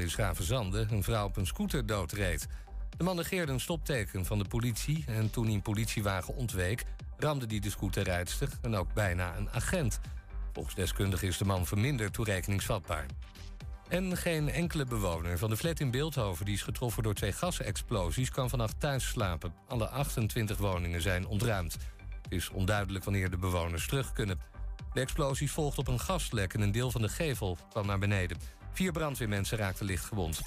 in Schavenzande een vrouw op een scooter doodreed. De man negeerde een stopteken van de politie... en toen hij een politiewagen ontweek... ramde hij de scooterrijdster en ook bijna een agent. Volgens deskundigen is de man verminderd toerekeningsvatbaar. En geen enkele bewoner van de flat in Beeldhoven... die is getroffen door twee gasexplosies, kan vannacht thuis slapen. Alle 28 woningen zijn ontruimd. Het is onduidelijk wanneer de bewoners terug kunnen. De explosies volgden op een gaslek en een deel van de gevel kwam naar beneden. Vier brandweermensen raakten licht gewond.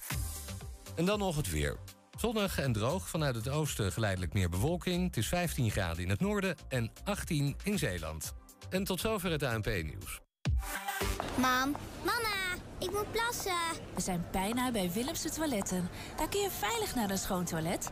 En dan nog het weer. Zonnig en droog, vanuit het oosten geleidelijk meer bewolking. Het is 15 graden in het noorden en 18 in Zeeland. En tot zover het ANP-nieuws. Mam, mama, ik moet plassen. We zijn bijna bij Willemse Toiletten. Daar kun je veilig naar een schoon toilet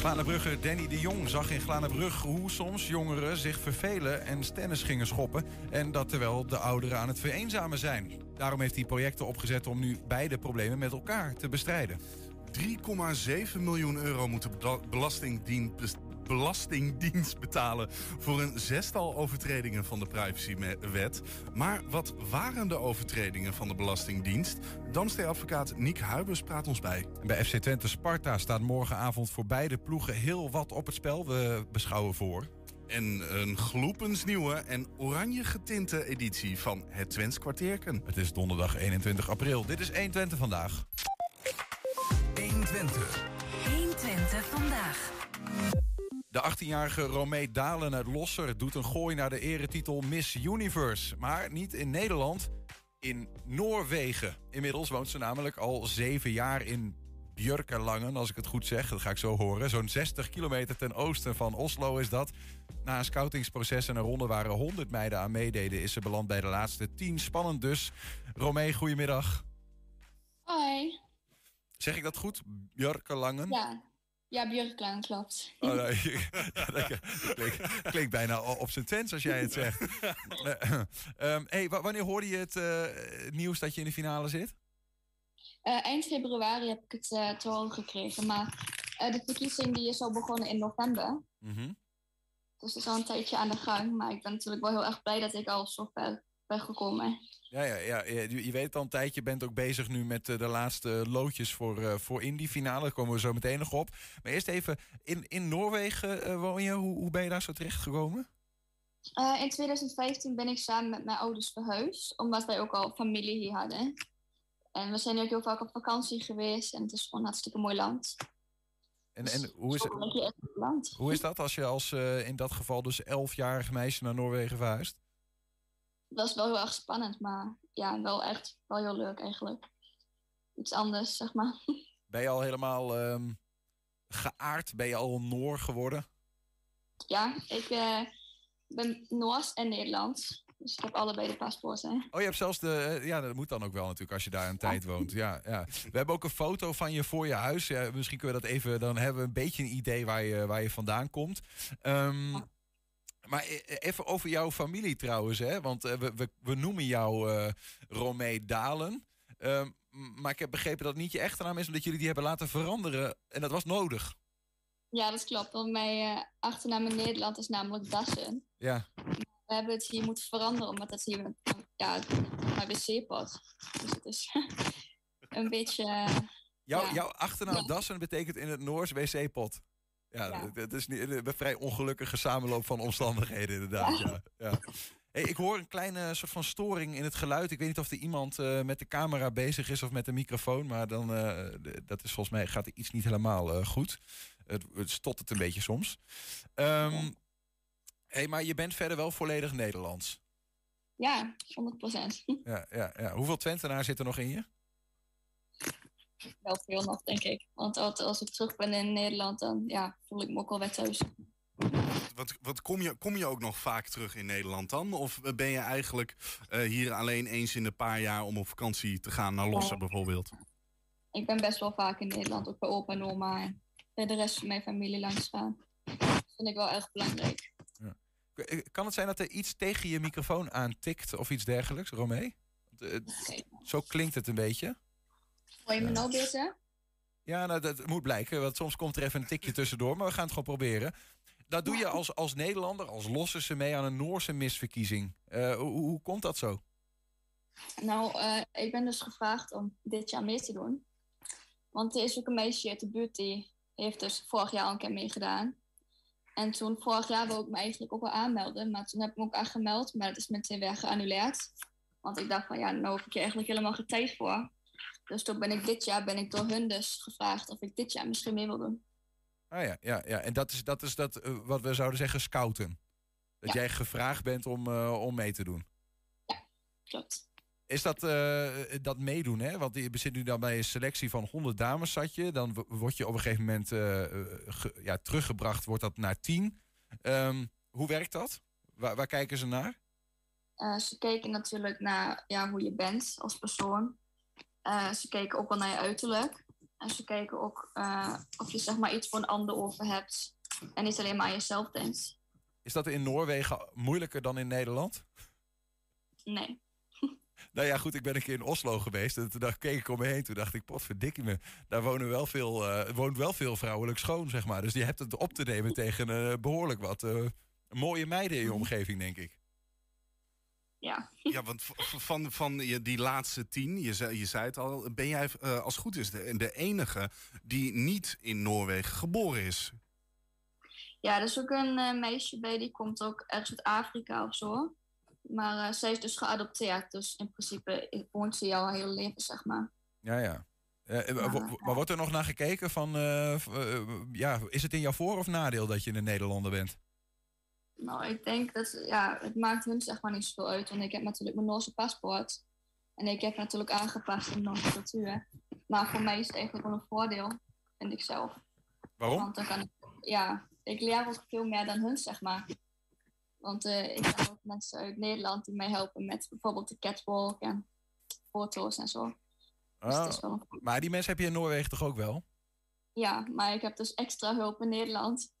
Glanenbrugger Danny de Jong zag in Glanenbrug hoe soms jongeren zich vervelen en stennis gingen schoppen. En dat terwijl de ouderen aan het vereenzamen zijn. Daarom heeft hij projecten opgezet om nu beide problemen met elkaar te bestrijden. 3,7 miljoen euro moet de belastingdienst, belastingdienst betalen voor een zestal overtredingen van de privacywet. Maar wat waren de overtredingen van de Belastingdienst? Damstee-advocaat Niek Huibers praat ons bij. Bij FC Twente Sparta staat morgenavond voor beide ploegen heel wat op het spel. We beschouwen voor. En een gloepensnieuwe en oranje getinte editie van het Twents kwartierken. Het is donderdag 21 april. Dit is 120 vandaag. 120. 120 vandaag. De 18-jarige Romee Dalen uit Losser doet een gooi naar de eretitel Miss Universe. Maar niet in Nederland, in Noorwegen. Inmiddels woont ze namelijk al zeven jaar in Björkelangen, als ik het goed zeg. Dat ga ik zo horen. Zo'n 60 kilometer ten oosten van Oslo is dat. Na een scoutingsproces en een ronde waar 100 meiden aan meededen... is ze beland bij de laatste 10. Spannend dus. Romee, goedemiddag. Hoi. Zeg ik dat goed? Björkelangen? Ja, ja Björklaan, klopt. Oh, ja, dat klinkt, bijna op zijn twens als jij het zegt. um, hey, wanneer hoorde je het uh, nieuws dat je in de finale zit? Uh, eind februari heb ik het uh, te horen gekregen. Maar de verkiezing die is al begonnen in november. Mm -hmm. Dus het is al een tijdje aan de gang. Maar ik ben natuurlijk wel heel erg blij dat ik al zo ver ben gekomen. Ja, ja, ja, je, je weet al een tijdje, bent ook bezig nu met de laatste loodjes voor, uh, voor in die finale. Daar komen we zo meteen nog op. Maar eerst even, in, in Noorwegen uh, woon je. Hoe, hoe ben je daar zo terecht gekomen? Uh, in 2015 ben ik samen met mijn ouders verhuisd. Omdat wij ook al familie hier hadden. En we zijn ook heel vaak op vakantie geweest. En het is gewoon een hartstikke mooi land. En, en hoe, is het, hoe is dat als je als in dat geval dus elfjarig meisje naar Noorwegen verhuist? Is wel heel erg spannend, maar ja, wel echt wel heel leuk eigenlijk. Iets anders, zeg maar. Ben je al helemaal um, geaard? Ben je al Noor geworden? Ja, ik uh, ben Noors en Nederlands. Dus ik heb allebei de paspoorten. Oh, je hebt zelfs de... Ja, dat moet dan ook wel natuurlijk als je daar een tijd woont. Ja, ja. We hebben ook een foto van je voor je huis. Ja, misschien kunnen we dat even... Dan hebben we een beetje een idee waar je, waar je vandaan komt. Um, ja. Maar even over jouw familie trouwens, hè? want we, we, we noemen jou uh, Romee Dalen. Uh, maar ik heb begrepen dat het niet je echte naam is, omdat jullie die hebben laten veranderen. En dat was nodig. Ja, dat klopt. Want mijn uh, achternaam in Nederland is namelijk Dassen. Ja. We hebben het hier moeten veranderen, omdat het hier ja, mijn wc-pot. Dus het is een beetje... Jouw, ja. jouw achternaam ja. Dassen betekent in het Noors wc-pot. Ja, ja. Het is niet, een vrij ongelukkige samenloop van omstandigheden, inderdaad. Ja. ja. Hey, ik hoor een kleine soort van storing in het geluid. Ik weet niet of er iemand uh, met de camera bezig is of met de microfoon. Maar dan, uh, dat is volgens mij gaat er iets niet helemaal uh, goed. Het, het stottert een beetje soms. Um, hey, maar je bent verder wel volledig Nederlands. Ja, 100 procent. Ja, ja, ja. Hoeveel Twentenaar zit er nog in je? Wel veel nog, denk ik. Want als ik terug ben in Nederland, dan ja, voel ik me ook al weer thuis. Wat, wat kom, je, kom je ook nog vaak terug in Nederland dan? Of ben je eigenlijk eh, hier alleen eens in de paar jaar om op vakantie te gaan naar Lossen bijvoorbeeld? Ik ben best wel vaak in Nederland, ook bij opa en oma. En bij de rest van mijn familie langs gaan. Dat vind ik wel erg belangrijk. K- Kan het zijn dat er iets tegen je microfoon aantikt of iets dergelijks, Romee? Want, eh, Zo klinkt het een beetje. Hoor je me nou beter? Ja, nou, dat moet blijken, want soms komt er even een tikje tussendoor, maar we gaan het gewoon proberen. Dat doe je als, als Nederlander, als Losserse mee aan een Noorse misverkiezing. Eh, hoe, hoe komt dat zo? Nou, eh, ik ben dus gevraagd om dit jaar mee te doen. Want er is ook een meisje uit de buurt die heeft dus vorig jaar al een keer meegedaan. En toen, vorig jaar wil ik me eigenlijk ook wel aanmelden. Maar toen heb ik me ook aangemeld, maar dat is meteen weer geannuleerd. Want ik dacht van, ja, nou heb ik er eigenlijk helemaal geen tijd voor. Dus toen ben ik dit jaar, ben ik door hun dus gevraagd of ik dit jaar misschien mee wil doen. Ah ja, ja, ja. en dat is, dat, is dat eh, wat we zouden zeggen scouten. Dat Ja. jij gevraagd bent om, eh, om mee te doen. Klopt. Is dat, eh, dat meedoen, hè? Want je zit nu dan bij een selectie van 100 dames, zat je. Dan word je op een gegeven moment ge- ja, teruggebracht, wordt dat naar 10. Ehm, hoe werkt dat? Waar, waar kijken ze naar? Ze keken natuurlijk naar ja, hoe je bent als persoon. Eh, ze keken ook wel naar je uiterlijk. En ze keken ook eh, of je zeg maar iets voor een ander over hebt. En niet alleen maar aan jezelf denkt. Is dat in Noorwegen moeilijker dan in Nederland? Nee. Nou ja, goed, ik ben een keer in Oslo geweest. En toen dacht, keek ik om me heen. Toen dacht ik, potverdikkie me. Daar wonen wel veel, eh, woont wel veel vrouwelijk schoon, zeg maar. Dus je hebt het op te nemen tegen eh, behoorlijk wat mooie meiden in je omgeving, denk ik. Ja. Ja, want van, van je, die laatste tien, je zei, je zei het al, ben jij eh, als het goed is de, de enige die niet in Noorwegen geboren is. Ja, er is ook een eh, meisje bij, die komt ook ergens uit Afrika of zo. Maar eh, zij is dus geadopteerd. Dus in principe woont ze jouw hele leven, zeg maar. Ja, ja. Maar wordt er nog naar gekeken van, ja, is het in jouw voor- of nadeel dat je een Nederlander bent? Nou, ik denk dat ja, het maakt hun zeg maar niet zoveel uit. Want ik heb natuurlijk mijn Noorse paspoort. En ik heb natuurlijk aangepast in de Noorse cultuur. Maar voor mij is het eigenlijk wel een voordeel, vind ik zelf. Waarom? Want dan kan ik, ja, ik leer ook veel meer dan hun, zeg maar. Want eh, ik heb ook mensen uit Nederland die mij helpen met bijvoorbeeld de catwalk en foto's en zo. Dus Ah, wel maar die mensen heb je in Noorwegen toch ook wel? Ja, maar ik heb dus extra hulp in Nederland.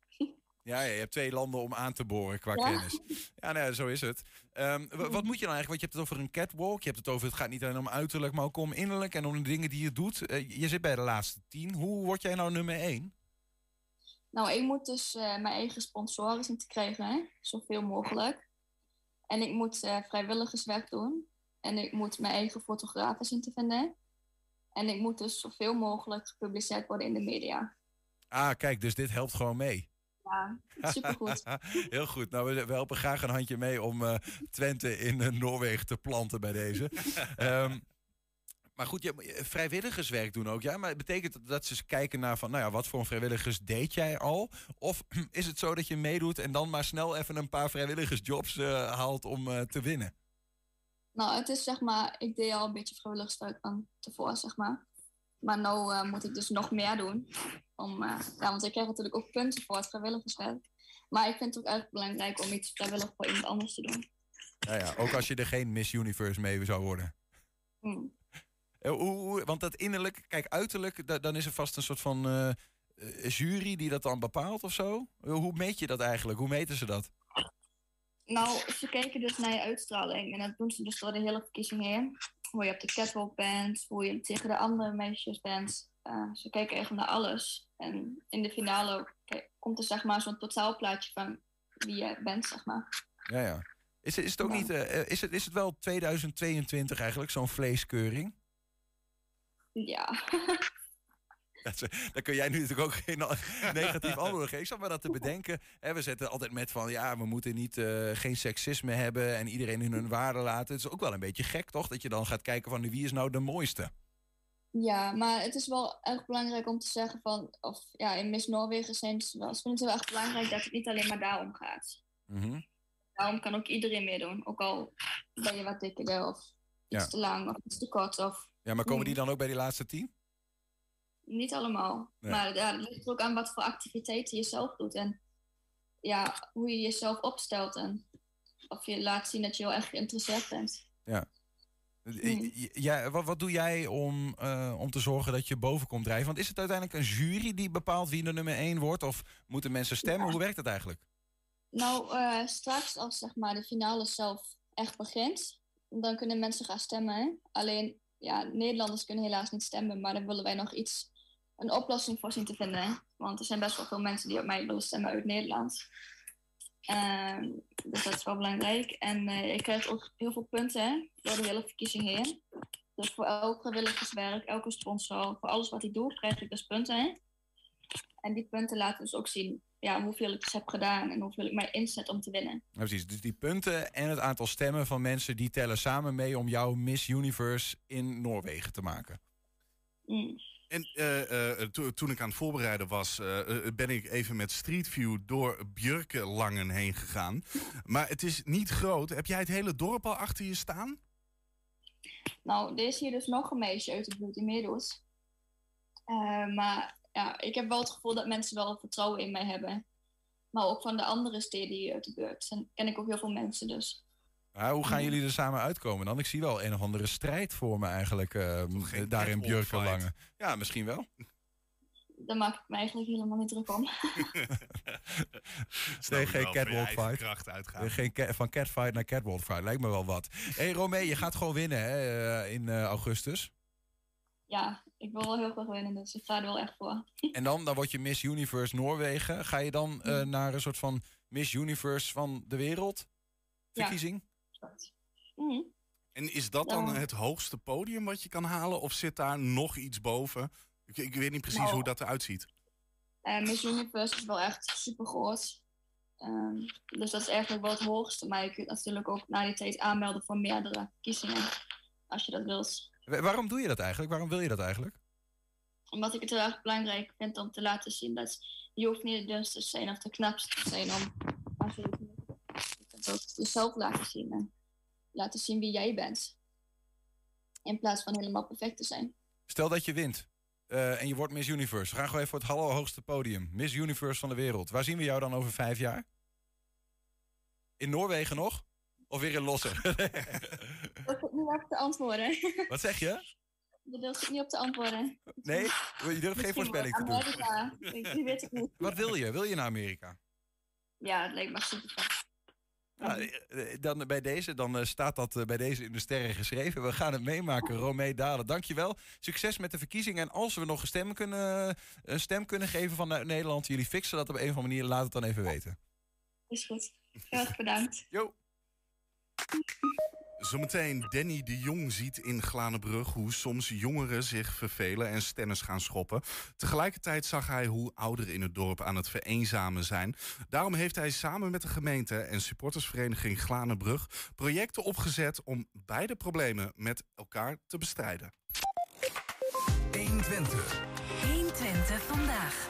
Ja, ja, je hebt twee landen om aan te boren qua Ja. kennis. Ja, nee, zo is het. Ehm, wat moet je dan eigenlijk? Want je hebt het over een catwalk. Je hebt het over, het gaat niet alleen om uiterlijk, maar ook om innerlijk en om de dingen die je doet. Eh, je zit bij de laatste tien. Hoe word jij nou nummer één? Nou, ik moet dus eh, mijn eigen sponsoren zien te krijgen, hè? zoveel mogelijk. En ik moet eh, vrijwilligerswerk doen. En ik moet mijn eigen fotografen zien te vinden. En ik moet dus zoveel mogelijk gepubliceerd worden in de media. Ah, kijk, dus dit helpt gewoon mee. Ja, supergoed. Heel goed. Nou, we, we helpen graag een handje mee om eh, Twente in eh, Noorwegen te planten bij deze. Ehm, maar goed, je, vrijwilligerswerk doen ook, ja. Maar betekent dat dat ze eens kijken naar van, nou ja, wat voor een vrijwilligers deed jij al? Of is het zo dat je meedoet en dan maar snel even een paar vrijwilligersjobs eh, haalt om eh, te winnen? Nou, het is zeg maar, ik deed al een beetje vrijwilligerswerk van tevoren, zeg maar. Maar nu eh, moet ik dus nog meer doen. Om, eh, ja, want ik krijg natuurlijk ook punten voor het vrijwilligerswerk. Maar ik vind het ook erg belangrijk om iets vrijwillig voor iemand anders te doen. Nou ja, ook als je er geen Miss Universe mee zou worden. Hmm. Eh, hoe- want dat innerlijk, kijk, uiterlijk, da- dan is er vast een soort van eh, jury die dat dan bepaalt of zo. Hoe meet je dat eigenlijk? Hoe meten ze dat? Nou, ze kijken dus naar je uitstraling. En dat doen ze dus door de hele verkiezing heen. Hoe je op de catwalk bent, hoe je tegen de andere meisjes bent. Eh, ze kijken echt naar alles. En in de finale komt er zeg maar zo'n totaalplaatje van wie je bent, zeg maar. Ja, ja. Is, het- is het ook Ja. niet, eh, eh, is, het, is het wel 2022 eigenlijk, zo'n vleeskeuring? Ja. Dat Daar kun jij nu natuurlijk ook geen negatief antwoord geven. Ik zat me dat te bedenken. Hè, we zetten altijd met van, ja, we moeten niet, geen seksisme hebben en iedereen in hun waarde laten. Het is ook wel een beetje gek, toch? Dat je dan gaat kijken van, wie is nou de mooiste? Ja, maar het is wel erg belangrijk om te zeggen van, of ja, in Miss Noorwegen zijn ze wel, vinden het wel erg belangrijk dat het niet alleen maar daarom gaat. Mhm. Daarom kan ook iedereen meedoen, ook al ben je wat dikker of iets Ja. te lang of iets te kort of Ja, maar komen die dan ook bij die laatste tien? niet allemaal. Nee. Maar ja, het ligt er ook aan wat voor activiteiten je zelf doet. En ja, hoe je jezelf opstelt en of je laat zien dat je wel echt geïnteresseerd bent. Ja. Ja, wat, wat doe jij om, uh, om te zorgen dat je boven komt drijven? Want is het uiteindelijk een jury die bepaalt wie de nummer 1 wordt? Of moeten mensen stemmen? Hoe werkt dat eigenlijk? Nou, uh, straks als zeg maar, de finale zelf echt begint, dan kunnen mensen gaan stemmen. Alleen, ja, Nederlanders kunnen helaas niet stemmen, maar dan willen wij nog iets, een oplossing voor zien te vinden. Want er zijn best wel veel mensen die op mij willen stemmen uit Nederland. Uh, dus dat is wel belangrijk. En uh, ik krijg ook heel veel punten door de hele verkiezing heen. Dus voor elk vrijwilligerswerk, elke sponsor, voor alles wat ik doe, krijg ik dus punten. En die punten laten dus ook zien ja, hoeveel ik dus heb gedaan en hoeveel ik mij inzet om te winnen. Ja, precies, dus die punten en het aantal stemmen van mensen die tellen samen mee om jouw Miss Universe in Noorwegen te maken. Mm. En uh, to toen ik aan het voorbereiden was, uh, ben ik even met Street View door Björkelangen heen gegaan. Maar het is niet groot. Heb jij het hele dorp al achter je staan? Nou, er is hier dus nog een meisje uit de die meedoet. maar ja, ik heb wel het gevoel dat mensen wel vertrouwen in mij hebben. Maar ook van de andere steden hier uit de buurt. En ken ik ook heel veel mensen dus. Ja, hoe gaan jullie er samen uitkomen dan? Ik zie wel een of andere strijd voor me eigenlijk uh, daar in Björkelangen. Ja, misschien wel. Daar maak ik me eigenlijk helemaal niet druk om. nee, geen catwalk fight. Geen ca van catfight naar catwalk fight. Lijkt me wel wat. Hé hey, Romee, je gaat gewoon winnen hè, in uh, augustus. Ja, ik wil wel heel graag winnen, dus ik ga er wel echt voor. en dan, dan word je Miss Universe Noorwegen. Ga je dan uh, naar een soort van Miss Universe van de wereld? Verkiezing? Ja. Mm. En is dat dan het hoogste podium wat je kan halen? Of zit daar nog iets boven? Ik, ik weet niet precies nou, hoe dat eruit ziet. Uh, Miss Universe is wel echt super groot. Um, dus dat is eigenlijk wel het hoogste. Maar je kunt natuurlijk ook na die tijd aanmelden voor meerdere kiezingen. Als je dat wilt. Waarom doe je dat eigenlijk? Waarom wil je dat eigenlijk? Omdat ik het heel erg belangrijk vind om te laten zien dat je hoeft niet de dunste te zijn of de knapste te zijn om ook jezelf laten zien en laten zien wie jij bent. In plaats van helemaal perfect te zijn. Stel dat je wint uh, en je wordt Miss Universe. We gaan gewoon even voor het allerhoogste podium. Miss Universe van de wereld. Waar zien we jou dan over vijf jaar? In Noorwegen nog? Of weer in Losser? Ik hoef niet op te antwoorden. Wat zeg je? Je durft niet op te antwoorden. Nee? Je durft geen voorspelling te doen? Amerika. Die weet ik niet. Wat wil je? Wil je naar Amerika? Ja, het lijkt me super nou, dan bij deze, dan staat dat bij deze in de sterren geschreven. We gaan het meemaken, Romee Dalen. Dankjewel. Succes met de verkiezingen. En als we nog een stem kunnen, een stem kunnen geven van Nederland, jullie fixen dat op een of andere manier, laat het dan even weten. Is goed. Heel erg bedankt. Jo. Zometeen Danny de Jong ziet in Glanenbrug hoe soms jongeren zich vervelen en stennis gaan schoppen. Tegelijkertijd zag hij hoe ouderen in het dorp aan het vereenzamen zijn. Daarom heeft hij samen met de gemeente en supportersvereniging Glanenbrug projecten opgezet om beide problemen met elkaar te bestrijden. 120. 120 vandaag.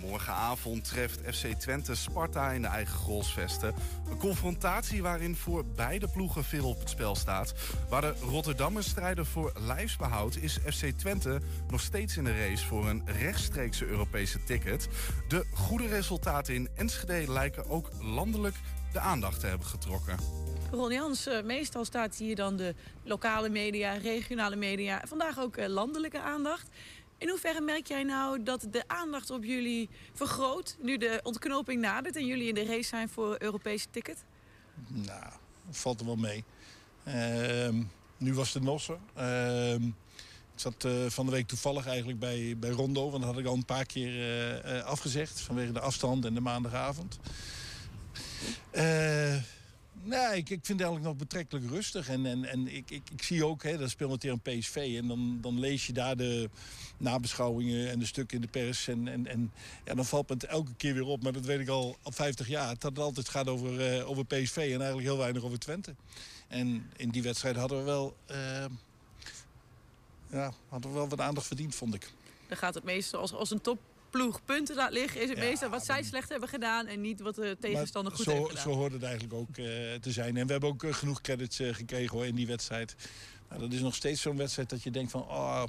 Morgenavond treft FC Twente Sparta in de eigen goalsvesten. Een confrontatie waarin voor beide ploegen veel op het spel staat. Waar de Rotterdammers strijden voor lijfsbehoud... is FC Twente nog steeds in de race voor een rechtstreekse Europese ticket. De goede resultaten in Enschede lijken ook landelijk de aandacht te hebben getrokken. Ron Jans, uh, meestal staat hier dan de lokale media, regionale media... vandaag ook uh, landelijke aandacht. In hoeverre merk jij nou dat de aandacht op jullie vergroot... nu de ontknoping nadert en jullie in de race zijn voor Europese ticket? Nou, valt er wel mee. Uh, nu was het Nossen. Uh, ik zat uh, van de week toevallig eigenlijk bij, bij Rondo. Want dat had ik al een paar keer uh, afgezegd. Vanwege de afstand en de maandagavond. Nee, ik, ik vind het eigenlijk nog betrekkelijk rustig. En, en, en ik, ik, ik zie ook, hè, dat speelt tegen een PSV. En dan, dan lees je daar de nabeschouwingen en de stukken in de pers. En, en, en ja, dan valt het elke keer weer op. Maar dat weet ik al al 50 jaar. Dat het altijd gaat over, uh, over PSV en eigenlijk heel weinig over Twente. En in die wedstrijd hadden we wel, uh, ja, hadden we wel wat aandacht verdiend, vond ik. Dan gaat het meestal als, als een top ploeg punten laat liggen... is het ja, meestal wat zij slecht hebben gedaan... en niet wat de tegenstander goed zo, heeft gedaan. Zo hoort het eigenlijk ook uh, te zijn. En we hebben ook uh, genoeg credits uh, gekregen hoor, in die wedstrijd. Nou, dat is nog steeds zo'n wedstrijd dat je denkt van... Oh,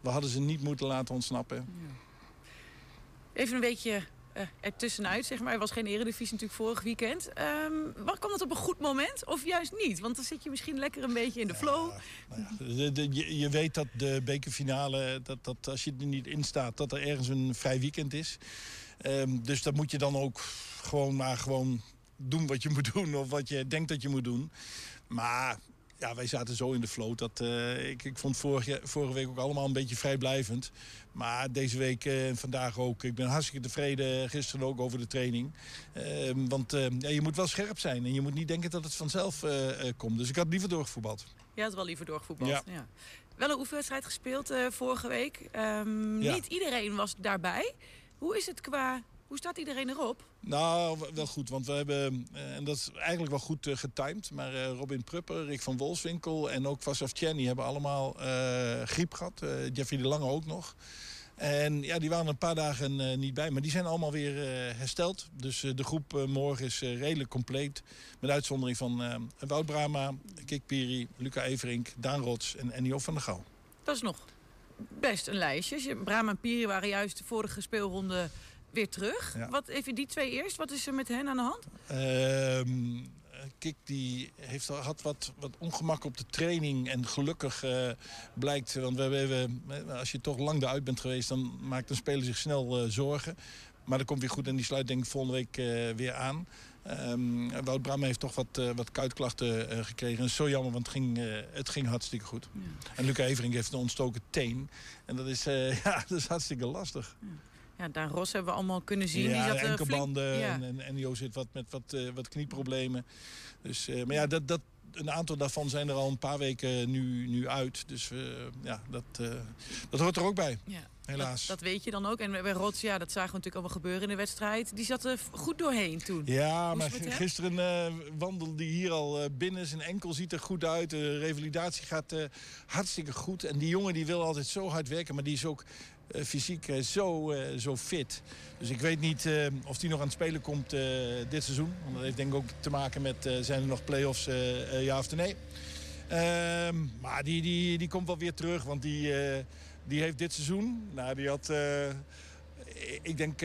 we hadden ze niet moeten laten ontsnappen. Ja. Even een beetje uh, ertussenuit, zeg maar. Er was geen eredivisie natuurlijk vorig weekend. Um, kwam dat op een goed moment of juist niet? Want dan zit je misschien lekker een beetje in de flow. ja, de, je, je, weet dat de bekerfinale, dat, dat als je er niet in staat... dat er ergens een vrij weekend is. Um, dus dat moet je dan ook gewoon maar gewoon doen wat je moet doen... of wat je denkt dat je moet doen. Maar ja, wij zaten zo in de flow. Dat, uh, ik, ik vond vorige, vorige week ook allemaal een beetje vrijblijvend. Maar deze week en uh, vandaag ook. Ik ben hartstikke tevreden, gisteren ook over de training. Uh, want ja, je moet wel scherp zijn. En je moet niet denken dat het vanzelf komt. Dus ik had liever doorgevoetbald. Ja, het wel liever doorgevoetbald. Ja. ja. Wel een oefenwedstrijd gespeeld vorige week. Um, ja. Niet iedereen was daarbij. Hoe is het qua hoe staat iedereen erop? Nou, wel goed. Want we hebben, en dat is eigenlijk wel goed uh, getimed... maar uh, Robin Prupper, Rick van Wolfswinkel en ook Vassaf Tjerni... hebben allemaal uh, griep gehad. Jeffrey de Lange ook nog. En ja, die waren een paar dagen niet bij. Maar die zijn allemaal weer hersteld. Dus de groep morgen is redelijk compleet. Met uitzondering van Wout Brama, Kik Piri, Luca Everink... Daan Rots en Ennio van der Gouw. Dat is nog best een lijstje. Brama en Piri waren juist de vorige speelronde weer terug. Ja. Wat, even die twee eerst, wat is er met hen aan de hand? Uh, Kik die heeft, had wat, wat ongemak op de training. En gelukkig uh, blijkt, want we hebben, als je toch lang eruit bent geweest... dan maakt een speler zich snel uh, zorgen. Maar dat komt weer goed en die sluit denk ik volgende week uh, weer aan. Um, Wout Bram heeft toch wat, uh, wat kuitklachten uh, gekregen. En zo jammer, want het ging, uh, het ging hartstikke goed. Ja. En Luca Evering heeft een ontstoken teen. En dat is, ja, dat is hartstikke lastig. Ja. Ja, Daan Ros hebben we allemaal kunnen zien. Ja, die zat, enkelbanden flink, ja. en, en zit wat met wat, uh, wat knieproblemen. Dus, uh, maar ja, dat, dat, een aantal daarvan zijn er al een paar weken nu, nu uit. Dus uh, ja, dat, dat hoort er ook bij. Ja. Helaas. Dat, dat, weet je dan ook. En bij Rots, ja, dat zagen we natuurlijk allemaal gebeuren in de wedstrijd. Die zat er goed doorheen toen. Ja, maar gisteren uh, wandelde hier al binnen. Zijn enkel ziet er goed uit. De revalidatie gaat hartstikke goed. En die jongen die wil altijd zo hard werken. Maar die is ook fysiek uh, zo, uh, zo fit. Dus ik weet niet of die nog aan het spelen komt dit seizoen. Dat heeft denk ik ook te maken met zijn er nog play-offs ja of nee. Ehm, maar die, die, die komt wel weer terug. Want die, die heeft dit seizoen... Nou, die had ik denk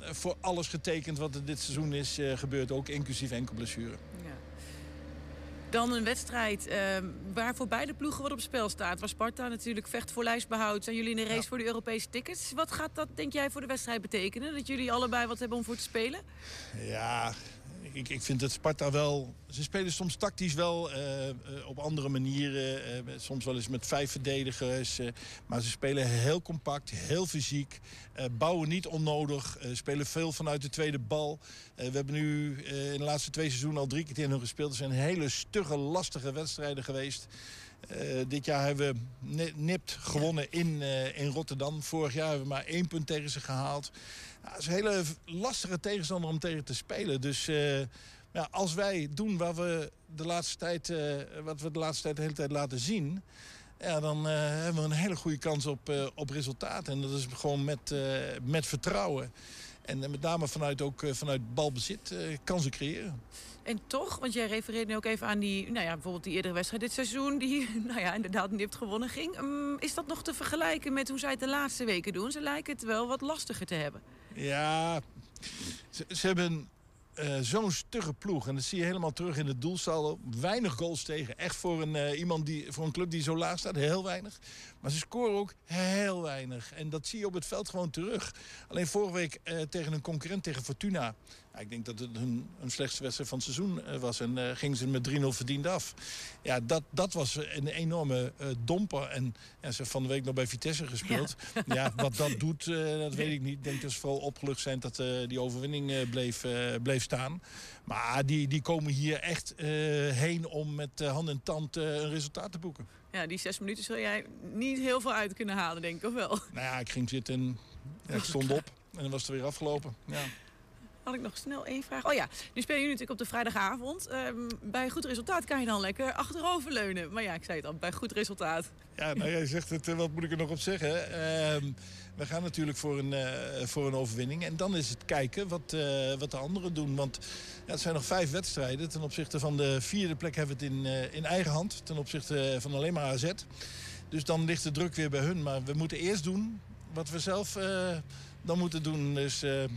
voor alles getekend wat er dit seizoen is gebeurd. Ook inclusief enkel blessure. Dan een wedstrijd uh, waar voor beide ploegen wat op spel staat. Waar Sparta natuurlijk vecht voor lijstbehoud. Zijn jullie in de race ja. voor de Europese tickets. Wat gaat dat, denk jij, voor de wedstrijd betekenen? Dat jullie allebei wat hebben om voor te spelen? Ja, ik, ik vind dat Sparta wel... Ze spelen soms tactisch wel uh, uh, op andere manieren. Uh, soms wel eens met vijf verdedigers. maar ze spelen heel compact, heel fysiek. bouwen niet onnodig. spelen veel vanuit de tweede bal. we hebben nu in de laatste twee seizoenen al drie keer tegen hun gespeeld. Er zijn hele stugge, lastige wedstrijden geweest. Dit jaar hebben we nipt gewonnen in, in Rotterdam. Vorig jaar hebben we maar één punt tegen ze gehaald. Het is een hele lastige tegenstander om tegen te spelen. Dus uh, ja, als wij doen wat we de laatste tijd, wat we de laatste tijd hele tijd laten zien... Ja, dan hebben we een hele goede kans op, op resultaat. En dat is gewoon met, met vertrouwen. En met name vanuit, ook, vanuit balbezit kansen creëren. En toch, want jij refereert nu ook even aan die, nou ja, bijvoorbeeld die eerdere wedstrijd dit seizoen, die nou ja, inderdaad nipt gewonnen ging. Um, is dat nog te vergelijken met hoe zij het de laatste weken doen? Ze lijken het wel wat lastiger te hebben. Ja, ze, hebben uh, zo'n stugge ploeg. En dat zie je helemaal terug in het doelsaldo. Weinig goals tegen. Echt voor een, uh, iemand die, voor een club die zo laag staat, heel weinig. Maar ze scoren ook heel weinig. En dat zie je op het veld gewoon terug. Alleen vorige week uh, tegen een concurrent, tegen Fortuna. Ik denk dat het hun, een slechtste wedstrijd van het seizoen was. En uh, gingen ze met 3-0 verdiend af. Ja, dat, dat was een enorme uh, domper. En ja, ze hebben van de week nog bij Vitesse gespeeld. Ja, ja wat dat doet, dat weet ik niet. Ik denk dat ze vooral opgelucht zijn dat die overwinning bleef, bleef staan. Maar die, die komen hier echt heen om met hand en tand een resultaat te boeken. Ja, die zes minuten zul jij niet heel veel uit kunnen halen, denk ik, of wel? Nou ja, ik ging zitten en ja, stond op. En dan was het weer afgelopen. Ja. Had ik nog snel één vraag. Oh ja, nu spelen jullie natuurlijk op de vrijdagavond. Um, bij goed resultaat kan je dan lekker achteroverleunen. Maar ja, ik zei het al, bij goed resultaat. Ja, nou jij zegt het, wat moet ik er nog op zeggen? Uh, we gaan natuurlijk voor een, uh, voor een overwinning. En dan is het kijken wat, uh, wat de anderen doen. Want ja, het zijn nog vijf wedstrijden. Ten opzichte van de vierde plek hebben we het in, uh, in eigen hand. Ten opzichte van alleen maar AZ. Dus dan ligt de druk weer bij hun. Maar we moeten eerst doen wat we zelf dan moeten doen. Dus We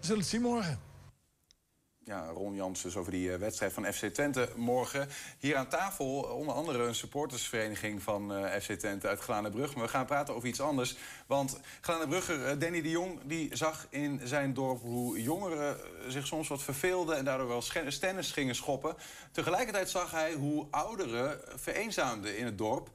zullen het zien morgen. Ja, Ron Jans dus over die eh, wedstrijd van FC Twente morgen. Hier aan tafel eh, onder andere een supportersvereniging van eh, FC Twente uit Glanenbrug. Maar we gaan praten over iets anders. Want Glanenbrugger Danny de Jong die zag in zijn dorp hoe jongeren zich soms wat verveelden... en daardoor wel stennis gingen schoppen. Tegelijkertijd zag hij hoe ouderen vereenzaamden in het dorp.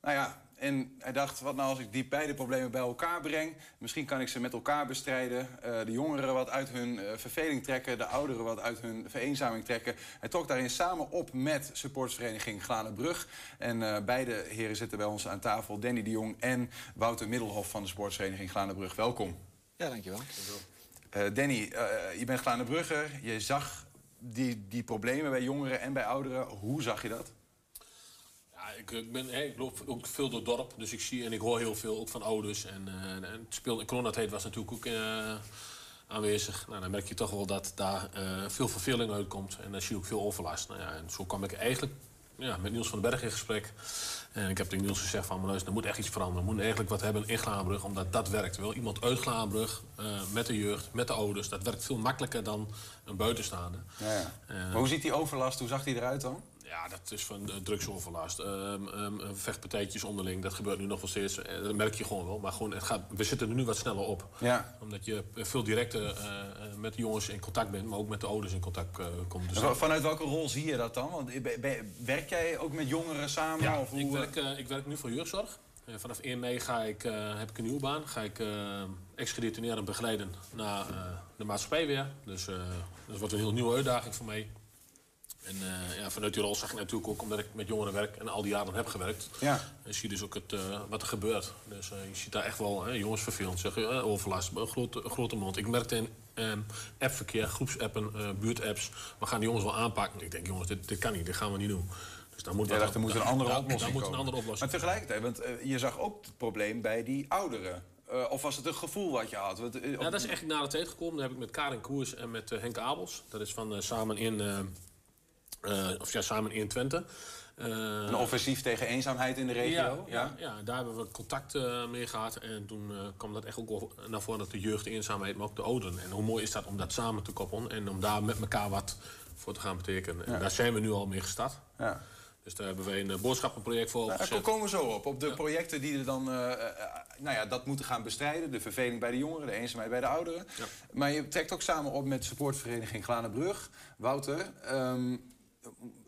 Nou ja, en hij dacht, wat nou als ik die beide problemen bij elkaar breng? Misschien kan ik ze met elkaar bestrijden. Eh, de jongeren wat uit hun eh, verveling trekken, de ouderen wat uit hun vereenzaming trekken. Hij trok daarin samen op met supportersvereniging Glanenbrug. En eh, beide heren zitten bij ons aan tafel. Danny de Jong en Wouter Middelhof van de supportersvereniging Glanenbrug. Welkom. Ja, dankjewel. Eh, Danny, je bent Glanenbrugger. Je zag die, die problemen bij jongeren en bij ouderen. Hoe zag je dat? Ik, ik, ben, ik loop ook veel door het dorp, dus ik zie en ik hoor heel veel, ook van ouders. En, eh, en het speel, in coronatijd was natuurlijk ook eh, aanwezig. Nou, dan merk je toch wel dat daar eh, veel verveling uitkomt. En dan zie je ook veel overlast. Nou ja, en zo kwam ik eigenlijk ja, met Niels van den Berg in gesprek. En ik heb tegen Niels gezegd van, maar luister, er moet echt iets veranderen. We moeten eigenlijk wat hebben in Glaanbrug, omdat dat werkt wel. Iemand uit Glaanbrug, met de jeugd, met de ouders, dat werkt veel makkelijker dan een buitenstaande. Ja, ja. Maar hoe ziet die overlast? Hoe zag die eruit dan? Ja, dat is van uh, drugsoverlast. Ehm, ehm, vechtpartijtjes onderling, dat gebeurt nu nog wel steeds. Eh, dat merk je gewoon wel. Maar gewoon, het gaat, we zitten er nu wat sneller op. Ja. Omdat je veel directer eh, eh, met de jongens in contact bent, maar ook met de ouders in contact eh, komt. Dus Vanuit welke rol zie je dat dan? Want eh, werk jij ook met jongeren samen? Ja, of hoe, ik, eh? werk, eh, ik werk nu voor jeugdzorg. Eh, vanaf 1 mei ga ik, eh, heb ik een nieuwe baan. Ga ik eh ex-gedetineerden begeleiden naar eh, de maatschappij weer. Dus eh, dat wordt een heel nieuwe uitdaging voor mij. En eh, ja, vanuit die rol zag ik natuurlijk ook, omdat ik met jongeren werk en al die jaren heb gewerkt, Ja. en zie je dus ook het, eh, wat er gebeurt. Dus eh, je ziet daar echt wel hè, jongens vervelend, je, eh, overlast, een grote, grote mond. Ik merkte in ehm, appverkeer, groepsappen, buurtapps, we gaan die jongens wel aanpakken. Ik denk, jongens, dit, dit kan niet, dit gaan we niet doen. Dus daar moet, dacht, er moet een andere daar- oplossing daar moet een komen. andere oplossing Maar tegelijkertijd, want je zag ook het probleem bij die ouderen. Of was het een gevoel wat je had? Want, Ja, dat is echt na de tijd gekomen. Dat heb ik met Karin Koers en met Henk Abels. Dat is van Samen in... eh, of ja, Samen in Twente. Eh, Een offensief tegen eenzaamheid in de regio? Ja, ja, ja, daar hebben we contact eh, mee gehad. En toen kwam dat echt ook naar voren dat de jeugd, de eenzaamheid, maar ook de ouderen. En hoe mooi is dat om dat samen te koppelen en om daar met elkaar wat voor te gaan betekenen. En Ja. daar zijn we nu al mee gestart. Ja. Dus daar hebben wij een boodschappenproject voor Nou, daar opgezet. komen we zo op. Op de projecten die er dan nou ja, dat moeten gaan bestrijden. De verveling bij de jongeren, de eenzaamheid bij de ouderen. Maar je trekt ook samen op met supportvereniging Glanenbrug. Wouter, ehm,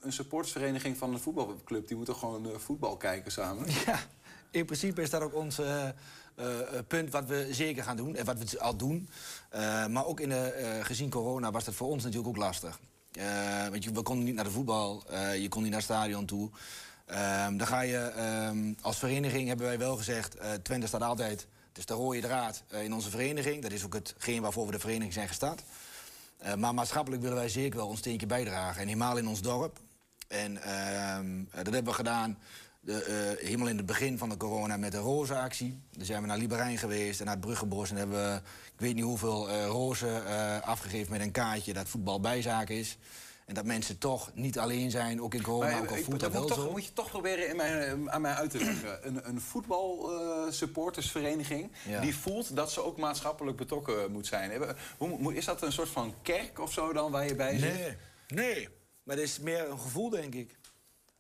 een supportvereniging van een voetbalclub... die moet toch gewoon eh, voetbal kijken samen? Ja, in principe is dat ook ons eh, eh, punt wat we zeker gaan doen en wat we al doen. Maar ook in de, gezien corona was dat voor ons natuurlijk ook lastig. Want je, we konden niet naar de voetbal, je kon niet naar het stadion toe. Ehm, dan ga je, ehm, als vereniging hebben wij wel gezegd, Twente staat altijd, het is de rode draad in onze vereniging. Dat is ook hetgeen waarvoor we de vereniging zijn gestart. Eh, maar maatschappelijk willen wij zeker wel ons steentje bijdragen. En helemaal in ons dorp. En ehm, eh, dat hebben we gedaan de, eh, helemaal in het begin van de corona met de rozenactie. Dan zijn we naar Liberijn geweest en naar het Bruggenbos. En hebben we, ik weet niet hoeveel rozen afgegeven met een kaartje dat voetbal bijzaak is. En dat mensen toch niet alleen zijn, ook in corona, Maar, ook al voelt dat wel toch, zo. moet je toch proberen in mijn, aan mij uit te leggen. Een, een voetbalsupportersvereniging Ja. die voelt dat ze ook maatschappelijk betrokken moet zijn. Is dat een soort van kerk of zo dan waar je bij zit? Nee, nee. Maar het is meer een gevoel, denk ik.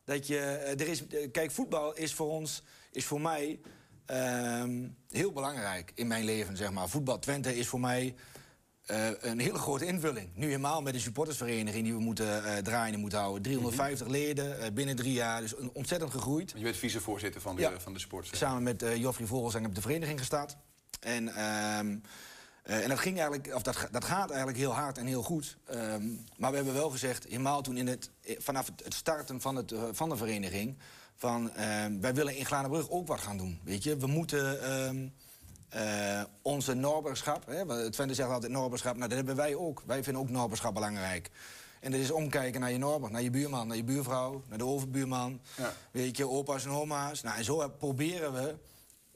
Dat je, eh, er is, eh, kijk, voetbal is voor ons, is voor mij ehm, heel belangrijk in mijn leven, zeg maar. Voetbal Twente is voor mij eh, een hele grote invulling. Nu helemaal met de supportersvereniging die we moeten eh, draaien en moeten houden. 350 leden eh, binnen drie jaar, dus een- ontzettend gegroeid. Je bent vicevoorzitter van de, Ja. van de sport. Samen met Joffrey Vogelsang heb ik de vereniging gestart. En, ehm, eh, en dat, ging eigenlijk, of dat, dat gaat eigenlijk heel hard en heel goed. Ehm, maar we hebben wel gezegd, helemaal toen in het, vanaf het, starten van, het, van de vereniging... van ehm, wij willen in Glanenbrug ook wat gaan doen. Weet je? We moeten eh, onze Norberschap... Hè, Twente zegt altijd Norberschap, nou, dat hebben wij ook. Wij vinden ook Norberschap belangrijk. En dat is omkijken naar je Norber, naar je buurman, naar je buurvrouw... naar de overbuurman, Ja. weet je, opa's en oma's. Nou, en zo proberen we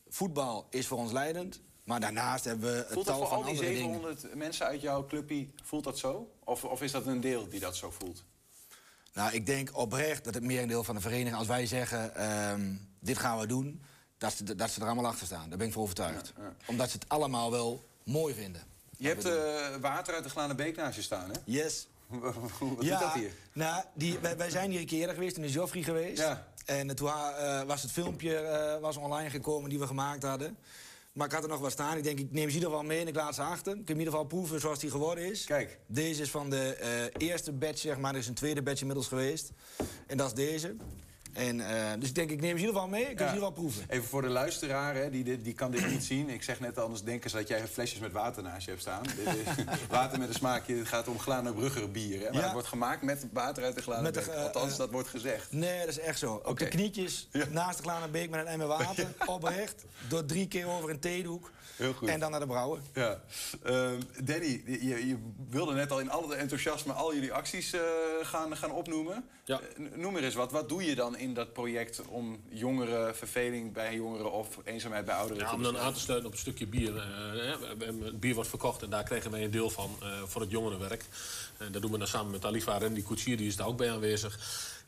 voetbal is voor ons leidend. Maar daarnaast hebben we het Voelt dat tal voor van al die andere dingen. 700 mensen uit jouw clubpie, voelt dat zo? Of, of is dat een deel die dat zo voelt? Nou, ik denk oprecht dat het merendeel van de vereniging... als wij zeggen, ehm, dit gaan we doen, dat ze, dat ze er allemaal achter staan. Daar ben ik voor overtuigd. Omdat ze het allemaal wel mooi vinden. Je hebt eh, water uit de Glanenbeek naast je staan, hè? Yes. Wat ja, is dat hier? Nou, die, wij, wij zijn hier een keer eerder geweest, in de Joffrey geweest. Ja. En toen eh, was het filmpje eh, was online gekomen die we gemaakt hadden. Maar ik had er nog wat staan. Ik denk, ik neem ze in ieder geval mee en ik laat ze achter. Ik heb in ieder geval proeven zoals die geworden is. Kijk. Deze is van de eerste batch, zeg maar. Er is een tweede batch inmiddels geweest. En dat is deze. En, eh, dus ik denk, ik neem ze in ieder geval mee. Ik kan ze in ieder geval proeven. Even voor de luisteraar, hè, die, die kan dit niet zien. Ik zeg net anders denken ze dat jij flesjes met water naast je hebt staan. Water met een smaakje. Het gaat om Glanenbrugger bier. Hè? Maar Ja. het wordt gemaakt met water uit de Glanenbeek. Althans, eh, dat wordt gezegd. Nee, dat is echt zo. Op Oké. de knietjes, naast de Glanenbeek met een emmer water. Oprecht. Door drie keer over een theedoek. Heel goed. En dan naar de brouwer. Ja. Ehm, Danny, je, je wilde net al in alle enthousiasme al jullie acties eh, gaan, gaan opnoemen. Ja. Eh, noem er eens wat. Wat doe je dan in dat project om jongeren, verveling bij jongeren of eenzaamheid bij ouderen Ja, te om dan aan te sluiten op een stukje bier. eh, het bier wordt verkocht en daar kregen wij een deel van eh, voor het jongerenwerk. En dat doen we dan samen met Alifa Randy Koetsier, die is daar ook bij aanwezig.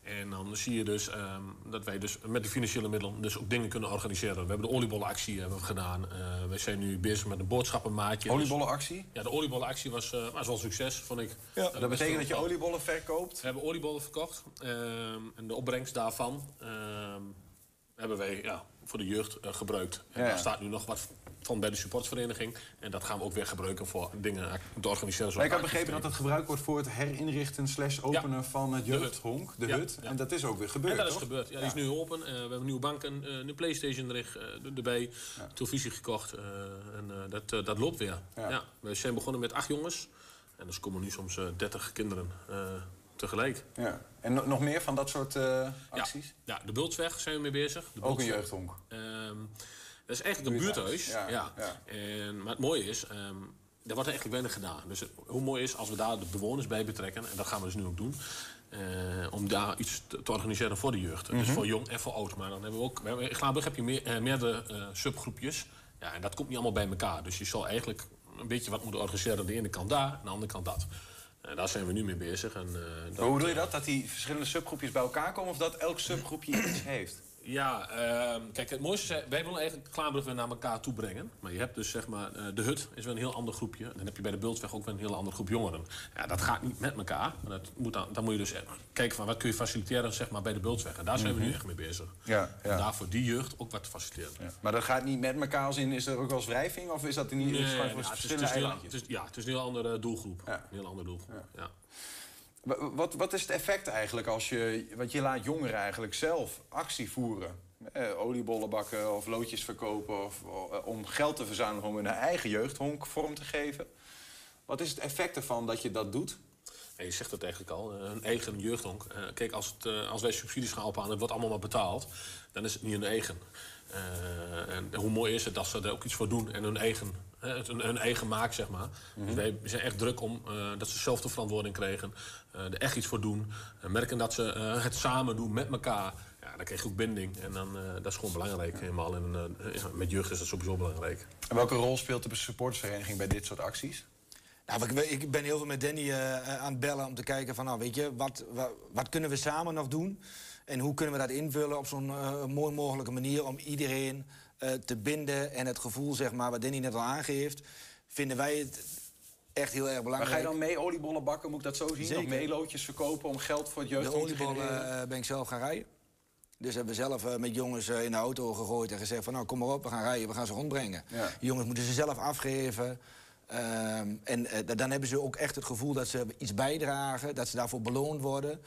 En dan zie je dus ehm, dat wij dus met de financiële middelen dus ook dingen kunnen organiseren. We hebben de oliebollenactie hebben we gedaan. Eh wij zijn nu bezig met een boodschappenmaatje. Oliebollenactie? Ja, de oliebollenactie was, eh, was wel een succes, vond ik. Ja, Eh, dat betekent best dat je oliebollen verkoopt? we hebben oliebollen verkocht. ehm, en de opbrengst daarvan ehm, hebben wij ja, voor de jeugd eh, gebruikt. En ja. daar staat nu nog wat van bij de supportvereniging. En dat gaan we ook weer gebruiken voor dingen te organiseren. Ik had begrepen dat het gebruikt wordt voor het herinrichten slash openen van het jeugdhonk, de hut. ja. En dat is ook weer gebeurd, En dat is toch? gebeurd. Ja, die is nu open. Eh, we hebben nieuwe banken, eh, een Playstation er, eh, erbij, televisie gekocht. en dat, dat loopt weer. Ja. We zijn begonnen met acht jongens. En dus komen nu soms 30 kinderen tegelijk. Ja. En no- nog meer van dat soort acties? Ja, de Bultsweg zijn we mee bezig. De Ook een jeugdhonk? Dat is eigenlijk een Buurthuis, ja, Ja, En, maar het mooie is, ehm er wordt eigenlijk weinig gedaan. Dus het- hoe mooi is als we daar de bewoners bij betrekken... en dat gaan we dus nu ook doen... eh, om daar iets te, te organiseren voor de jeugd. Dus Mhm. voor jong en voor oud. Maar dan hebben we ook... In Glaanburg heb je meer, eh, meerdere eh, subgroepjes. Ja, en dat komt niet allemaal bij elkaar. Dus je zal eigenlijk een beetje wat moeten organiseren... aan de ene kant daar, aan de andere kant dat. En daar zijn we nu mee bezig. En, hoe doe je dat? Dat die verschillende subgroepjes bij elkaar komen of dat elk subgroepje iets heeft? Ja, ehm, kijk, het mooiste is, wij willen eigenlijk Klaarbrug weer naar elkaar toe brengen. Maar je hebt dus zeg maar, eh, de hut is wel een heel ander groepje. En dan heb je bij de Bultweg ook weer een heel ander groep jongeren. Ja, dat gaat niet met elkaar. Maar dat moet dan, dan moet je dus kijken van wat kun je faciliteren zeg maar, bij de Bultweg. En daar zijn we nu Mhm. echt mee bezig. Ja, En daar voor die jeugd ook wat te faciliteren. Maar dat gaat niet met elkaar als in, is er ook wel eens wrijving? Of is dat niet Nee, is het gewoon nou, voor het, is, het, verschillende is een heel, eilandjes? het is- ja, het is een heel andere doelgroep. Een heel andere doelgroep. Ja. Wa- Wat, wat is het effect eigenlijk als je... Want je laat jongeren eigenlijk zelf actie voeren. Eh, oliebollen bakken of loodjes verkopen... Of, eh, om geld te verzamelen om hun eigen jeugdhonk vorm te geven. Wat is het effect ervan dat je dat doet? Je zegt het eigenlijk al, eh, een eigen jeugdhonk. Eh, kijk, als, het, eh, als wij subsidies gaan ophalen en het wordt allemaal maar betaald... dan is het niet een eigen. Eh, en hoe mooi is het dat ze er ook iets voor doen en hun eigen, hun, hun eigen maak, zeg maar. Dus wij zijn echt druk om eh, dat ze zelf de verantwoording krijgen. eh, er echt iets voor doen. eh, merken dat ze eh, het samen doen met elkaar. Ja, dan krijg je ook binding. En dan, eh, dat is gewoon belangrijk. Helemaal. En, eh, ja, met jeugd is dat sowieso belangrijk. En welke rol speelt de supportersvereniging bij dit soort acties? Nou, ik, ik ben heel veel met Danny eh, aan het bellen om te kijken van, nou, weet je, wat, wat, wat kunnen we samen nog doen? En hoe kunnen we dat invullen op zo'n eh, mooi mogelijke manier om iedereen eh, te binden en het gevoel, zeg maar, wat Danny net al aangeeft, vinden wij het echt heel erg Maar belangrijk. ga je dan mee oliebollen bakken, moet ik dat zo zien? Zeker. Of mee loodjes verkopen om geld voor het De jeugdhonk te oliebollen genereren? eh, ben ik zelf gaan rijden. Dus hebben we zelf eh, met jongens in de auto gegooid en gezegd van nou kom maar op, we gaan rijden, we gaan ze rondbrengen. Ja. Die jongens moeten ze zelf afgeven. Ehm, en dan hebben ze ook echt het gevoel dat ze iets bijdragen, dat ze daarvoor beloond worden.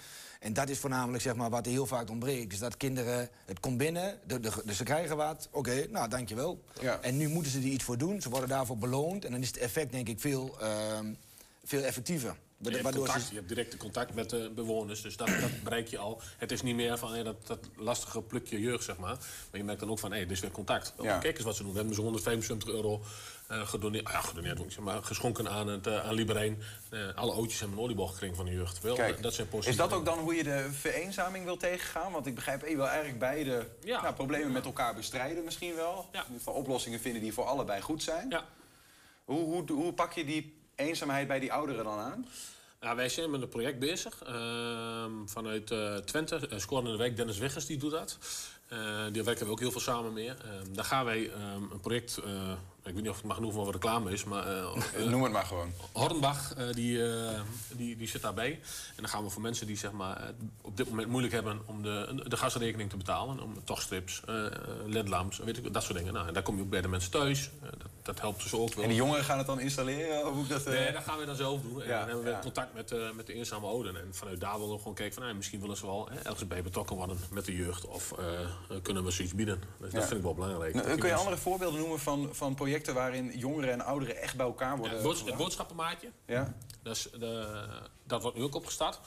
En dat is voornamelijk zeg maar, wat er heel vaak ontbreekt. Dus dat kinderen, het komt binnen, de, de, dus ze krijgen wat. Oké, nou dankjewel. Ja. En nu moeten ze er iets voor doen, ze worden daarvoor beloond. En dan is het effect denk ik veel, ehm, veel effectiever. Je hebt, contact, je hebt directe contact met de bewoners, dus dat, dat bereik je al. Het is niet meer van hé, dat, dat lastige plukje jeugd, zeg maar. Maar je merkt dan ook van, hé, dit is weer contact. Oh, Ja. Kijk eens wat ze doen. We hebben ze 175 euro eh, gedoneerd, ja, gedoneerd, maar geschonken aan, het, eh, aan Libereen. Eh, alle oudjes hebben een oliebol gekregen van de jeugd. Wel, Kijk, dat, zijn is positieve dat ook dan hoe je de vereenzaming wil tegengaan? Want ik begrijp, je wil eigenlijk beide nou, problemen met elkaar bestrijden misschien wel. In ieder geval oplossingen vinden die voor allebei goed zijn. Ja. Hoe, hoe, hoe pak je die eenzaamheid bij die ouderen dan aan? Ja, wij zijn met een project bezig. ehm, vanuit eh, Twente. Uh, Scoren in de Week, Dennis Weggers, die doet dat. Eh daar werken we ook heel veel samen mee. Ehm, daar gaan wij ehm, een project eh, ik weet niet of het mag noemen of reclame is, maar... eh, Noem het maar gewoon. Hornbach, eh, die, eh, die, die zit daarbij. En dan gaan we voor mensen die zeg maar, eh, op dit moment moeilijk hebben om de, de gasrekening te betalen. Om tochtstrips, eh, ledlamps, weet ik, dat soort dingen. Nou, en daar kom je ook bij de mensen thuis. Eh, dat, dat helpt dus ook wel. En die jongeren gaan het dan installeren? Of hoe dat, eh? Nee, dat gaan we dan zelf doen. En Ja, dan hebben we ja. contact met, eh, met de eenzame ouden. En vanuit daar willen we gewoon kijken van... nou, misschien willen ze wel ergens bij betrokken worden met de jeugd. Of eh, kunnen we zoiets bieden. Dus Ja. dat vind ik wel belangrijk. Nou, kun je andere voorbeelden noemen van, van projecten waarin jongeren en ouderen echt bij elkaar Ja, worden? het, boodschappenmaatje. Ja. Dat, is de, dat wordt nu ook opgestart.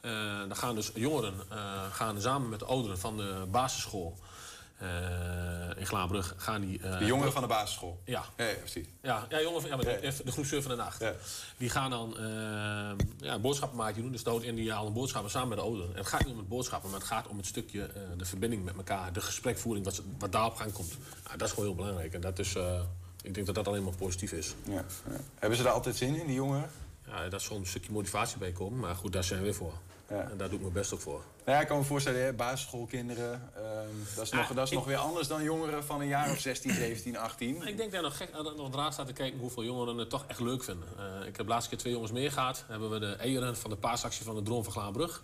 Eh, dan gaan dus jongeren eh, gaan samen met de ouderen van de basisschool eh, in Glaanbrug... Gaan die, De jongeren van de basisschool? Ja. Ja, ja, precies. Ja, ja, jongeren van, ja, maar de, de groep 7 en 8. Die gaan dan ja, een boodschappenmaatje doen. Dus de halen boodschappen samen met de ouderen. En het gaat niet om het boodschappen, maar het gaat om het stukje... de verbinding met elkaar, de gesprekvoering, wat, wat daar op gang komt. Nou, dat is gewoon heel belangrijk. En dat is, ik denk dat dat alleen maar positief is. Ja, ja. Hebben ze daar altijd zin in, die jongeren? Ja, daar zal een stukje motivatie bij komen. Maar goed, daar zijn we weer voor. En daar doe ik mijn best ook voor. Nou ja, ik kan me voorstellen, hè, basisschoolkinderen. ehm, dat is, nog, Ja, dat is ik- nog weer anders dan jongeren van een jaar of 16, 17, 18. Ik denk dat nog gek dat nog raar staat te kijken hoeveel jongeren het toch echt leuk vinden. Eh, ik heb de laatste keer twee jongens meer gehad. Hebben we de eieren van de paasactie van de Droom van Glaanbrug.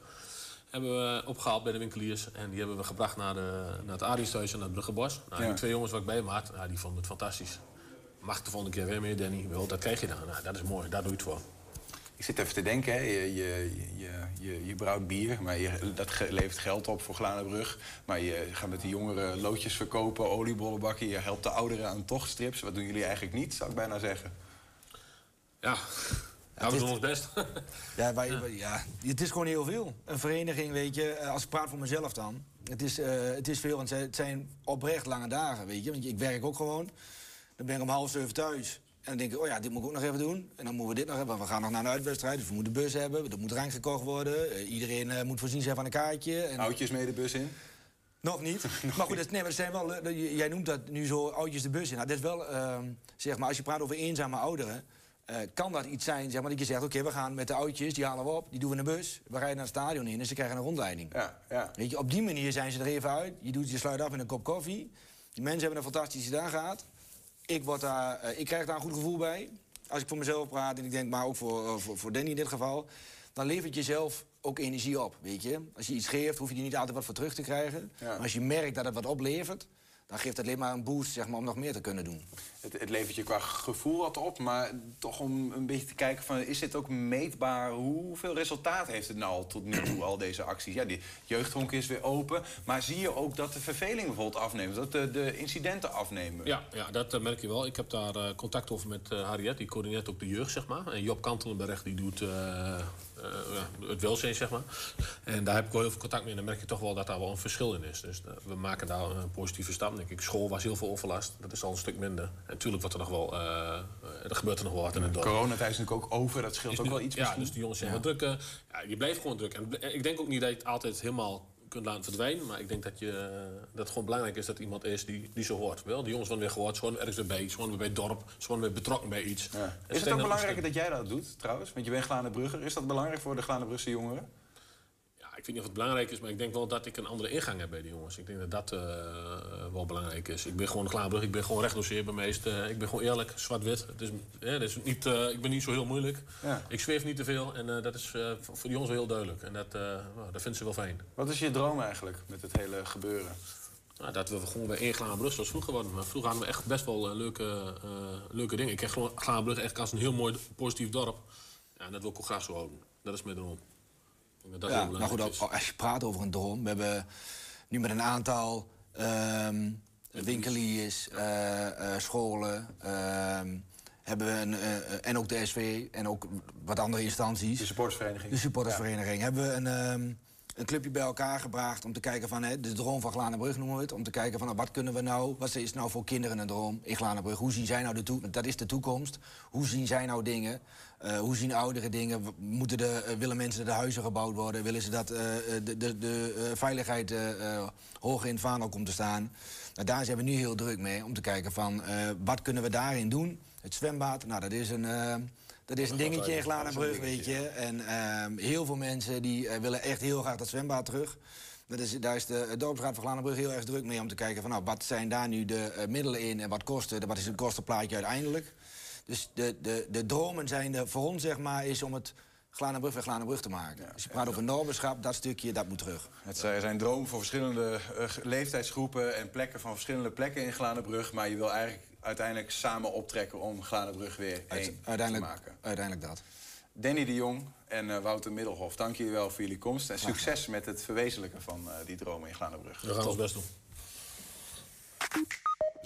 Hebben we opgehaald bij de winkeliers. En die hebben we gebracht naar, de, naar het Ariëshuis en naar het Bruggenbos. Nou, Ja. Die twee jongens waar ik bij had, ja, die vonden het fantastisch. Mag de volgende keer weer meer, Danny? Wel, dat krijg je dan. Nou, dat is mooi, daar doe je het voor. Ik zit even te denken, hè. Je, je, je, je, je brouwt bier, maar je, dat ge- levert geld op voor Glanenbrug. Maar je gaat met de jongeren loodjes verkopen, oliebollen bakken. Je helpt de ouderen aan tochtstrips. Wat doen jullie eigenlijk niet, zou ik bijna zeggen. Ja, ja we doen ons best. Ja, wij, wij- ja, het is gewoon heel veel. Een vereniging, weet je, eh, als ik praat voor mezelf dan. Het is, eh, het is veel, want het zijn oprecht lange dagen, weet je. Want ik werk ook gewoon. Dan ben ik om half zeven thuis. En dan denk ik, oh ja, dit moet ik ook nog even doen. En dan moeten we dit nog hebben. We gaan nog naar een uitwedstrijd, dus we moeten bus hebben. Er moet drank gekocht worden. Eh, iedereen eh, moet voorzien zijn van een kaartje. En... Oudjes mee de bus in? Nog niet. maar goed, dat, nee, maar dat zijn wel, dat- jij noemt dat nu zo oudjes de bus in. Nou, dat is wel, ehm, zeg maar, als je praat over eenzame ouderen... eh, kan dat iets zijn, zeg maar, dat je zegt... oké, we gaan met de oudjes, die halen we op, die doen we in de bus... we rijden naar het stadion in en ze krijgen een rondleiding. Ja, ja. Weet je, op die manier zijn ze er even uit. Je, doet, je sluit af met een kop koffie. Die mensen hebben een fantastische dag gehad. Ik, word daar, eh, ik krijg daar een goed gevoel bij. Als ik voor mezelf praat, en ik denk, maar ook voor, eh, voor, voor Danny in dit geval... dan levert je zelf ook energie op, weet je. Als je iets geeft, hoef je er niet altijd wat voor terug te krijgen. Ja. Maar als je merkt dat het wat oplevert... dan geeft het alleen maar een boost zeg maar, om nog meer te kunnen doen. Het, het levert je qua gevoel wat op, maar toch om een beetje te kijken van... is dit ook meetbaar? Hoeveel resultaat heeft het nou al tot nu toe, al deze acties? Ja, die jeugdhonk is weer open, maar zie je ook dat de verveling bijvoorbeeld afneemt? Dat de, de incidenten afnemen? Ja, ja dat eh, merk je wel. Ik heb daar eh, contact over met eh Harriet, die coördineert ook de jeugd, zeg maar. En Job Kantelenberg, die doet het welzijn, zeg maar. En daar heb ik wel heel veel contact mee. En dan merk je toch wel dat daar wel een verschil in is. Dus eh, we maken daar een positieve stap, denk ik. School was heel veel overlast. Dat is al een stuk minder. En natuurlijk wordt er nog wel... eh, eh, er gebeurt er nog wel wat in het dorp. Coronatijd is natuurlijk ook over, dat scheelt Is ook nu- wel iets Ja, misschien. dus die jongens zijn Ja. wat drukker. Ja, je blijft gewoon druk. En ik denk ook niet dat je het altijd helemaal kunt laten verdwijnen. Maar ik denk dat, je, eh, dat het gewoon belangrijk is dat iemand is die, die zo hoort. Wel, die jongens worden weer gehoord, ze ergens weer bij. Ze worden weer bij het dorp, ze worden weer betrokken bij iets. Ze Is het ook dat belangrijker dat jij dat doet, trouwens? Want je bent Glanenbrugger. Is dat belangrijk voor de Glanenbrugse jongeren? Ik weet niet of het belangrijk is, maar ik denk wel dat ik een andere ingang heb bij die jongens. Ik denk dat dat eh, wel belangrijk is. Ik ben gewoon klaarbrug, ik ben gewoon rechtdoseer bij meest. eh, ik ben gewoon eerlijk, zwart-wit. Het is, ja, dat is niet, eh, ik ben niet zo heel moeilijk. Ja. Ik zweef niet te veel en dat is voor die jongens wel heel duidelijk. En dat, nou, dat vinden ze wel fijn. Wat is je droom eigenlijk met het hele gebeuren? Nou, dat we gewoon bij één Glaanbrug zoals vroeger worden. Maar vroeger hadden we echt best wel leuke, leuke dingen. Ik gewoon Glaanbrug echt als een heel mooi positief dorp. Ja, en dat wil ik ook graag zo houden. Dat is mijn droom. Dat dat ja, maar belangrijk goed, als je praat over een droom... we hebben nu met een aantal ehm, winkeliers, eh, eh, scholen... ehm, hebben we een, eh, en ook de SV en ook wat andere instanties. De supportersvereniging. De supportersvereniging. Hebben we een, ehm, een clubje bij elkaar gebracht om te kijken van... Hè, de droom van Glanenbrug noemen we het. Om te kijken van nou, wat kunnen we nou... wat is nou voor kinderen een droom in Glanenbrug? Hoe zien zij nou de toekomst? Dat is de toekomst. Hoe zien zij nou dingen? Eh, hoe zien ouderen dingen? Moeten de, eh, willen mensen de huizen gebouwd worden? Willen ze dat eh, de, de, de veiligheid hoger in het vaandel komt te staan? Nou, daar zijn we nu heel druk mee. Om te kijken van wat kunnen we daarin doen? Het zwembad, nou dat is een... dat is een dingetje in Glanenbrug, weet je. En ehm, heel veel mensen die willen echt heel graag dat zwembad terug. Dat is, daar is de dorpsraad van Glanenbrug heel erg druk mee om te kijken van nou, wat zijn daar nu de middelen in en wat kost het, wat is het kostenplaatje uiteindelijk. Dus de, de, de dromen zijn de, voor ons zeg maar is om het Glanenbrug weer Glanenbrug te maken. Als je praat over normenschap, dat stukje, dat moet terug. Het zijn dromen voor verschillende uh, leeftijdsgroepen en plekken van verschillende plekken in Glanenbrug. Maar je wil eigenlijk uiteindelijk samen optrekken om Glanenbrug weer één te maken. Uiteindelijk dat. Danny de Jong en uh, Wouter Middelhof, dank jullie wel voor jullie komst. En succes met het verwezenlijken van uh, die dromen in Glanenbrug. We gaan ons best doen.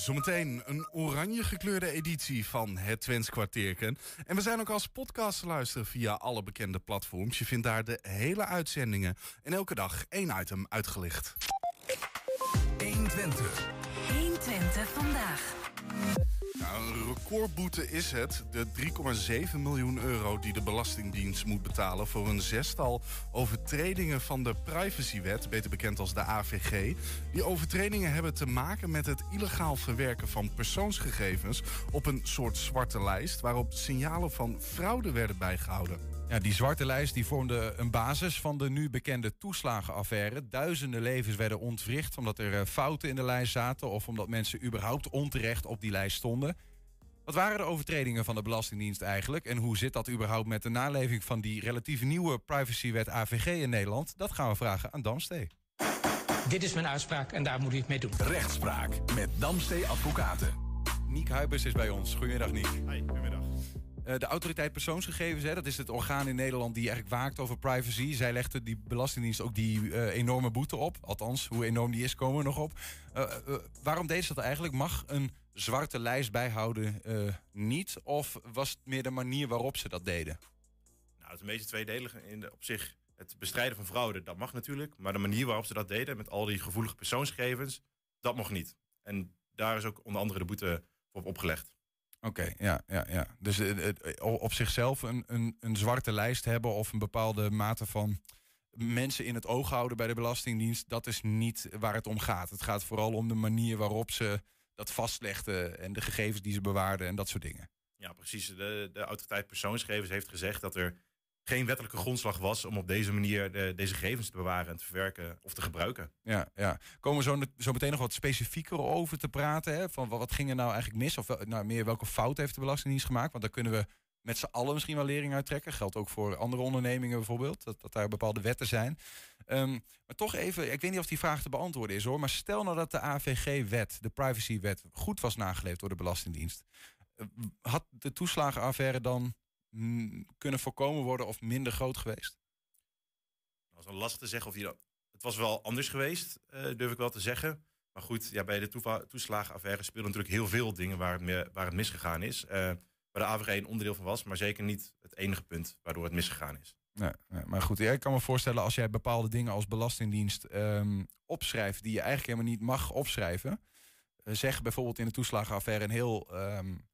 Zometeen een oranje gekleurde editie van het Twents kwartierken. En we zijn ook als podcast te luisteren via alle bekende platforms. Je vindt daar de hele uitzendingen en elke dag één item uitgelicht. 120. 120 vandaag. Nou, een recordboete is het. De 3,7 miljoen euro die de Belastingdienst moet betalen... voor een zestal overtredingen van de privacywet, beter bekend als de AVG. Die overtredingen hebben te maken met het illegaal verwerken van persoonsgegevens... op een soort zwarte lijst waarop signalen van fraude werden bijgehouden. Ja, die zwarte lijst die vormde een basis van de nu bekende toeslagenaffaire. Duizenden levens werden ontwricht omdat er fouten in de lijst zaten... of omdat mensen überhaupt onterecht op die lijst stonden. Wat waren de overtredingen van de Belastingdienst eigenlijk? En hoe zit dat überhaupt met de naleving van die relatief nieuwe privacywet AVG in Nederland? Dat gaan we vragen aan Damstee. Dit is mijn uitspraak en daar moet u het mee doen. Rechtspraak met Damstee Advocaten. Niek Huibers is bij ons. Goedemiddag, Niek. Hoi, goedemiddag. Uh, de autoriteit persoonsgegevens, hè, dat is het orgaan in Nederland die eigenlijk waakt over privacy. Zij legde die Belastingdienst ook die uh, enorme boete op. Althans, hoe enorm die is, komen we nog op. Uh, waarom deed ze dat eigenlijk? Mag een zwarte lijst bijhouden niet? Of was het meer de manier waarop ze dat deden? Nou, het is een beetje tweedelig. In op zich, het bestrijden van fraude, dat mag natuurlijk. Maar de manier waarop ze dat deden, met al die gevoelige persoonsgegevens, dat mag niet. En daar is ook onder andere de boete voor opgelegd. Oké, ja, ja, ja. Dus op zichzelf een, een, een zwarte lijst hebben of een bepaalde mate van mensen in het oog houden bij de Belastingdienst, dat is niet waar het om gaat. Het gaat vooral om de manier waarop ze dat vastlegden en de gegevens die ze bewaarden en dat soort dingen. Ja, precies. De, de autoriteit persoonsgegevens heeft gezegd dat er geen wettelijke grondslag was om op deze manier de, deze gegevens te bewaren en te verwerken of te gebruiken. Ja, ja. komen we zo, zo meteen nog wat specifieker over te praten. Hè? Van wat ging er nou eigenlijk mis? Of nou, meer welke fout heeft de Belastingdienst gemaakt? Want daar kunnen we met z'n allen misschien wel lering uit trekken. Geldt ook voor andere ondernemingen bijvoorbeeld. Dat, dat daar bepaalde wetten zijn. Um, maar toch even, ik weet niet of die vraag te beantwoorden is hoor. Maar stel nou dat de AVG-wet, de privacywet, goed was nageleefd door de Belastingdienst. Had de toeslagenaffaire dan kunnen voorkomen worden of minder groot geweest? Dat is wel lastig te zeggen of die dat. Het was wel anders geweest, uh, durf ik wel te zeggen. Maar goed, ja, bij de toeslagenaffaire spelen natuurlijk heel veel dingen waar het, waar het misgegaan is. Uh, waar de AVG een onderdeel van was, maar zeker niet het enige punt waardoor het misgegaan is. Nee, nee, maar goed, ik kan me voorstellen als jij bepaalde dingen als Belastingdienst um, opschrijft die je eigenlijk helemaal niet mag opschrijven. Uh, zeg bijvoorbeeld in de toeslagenaffaire een heel um,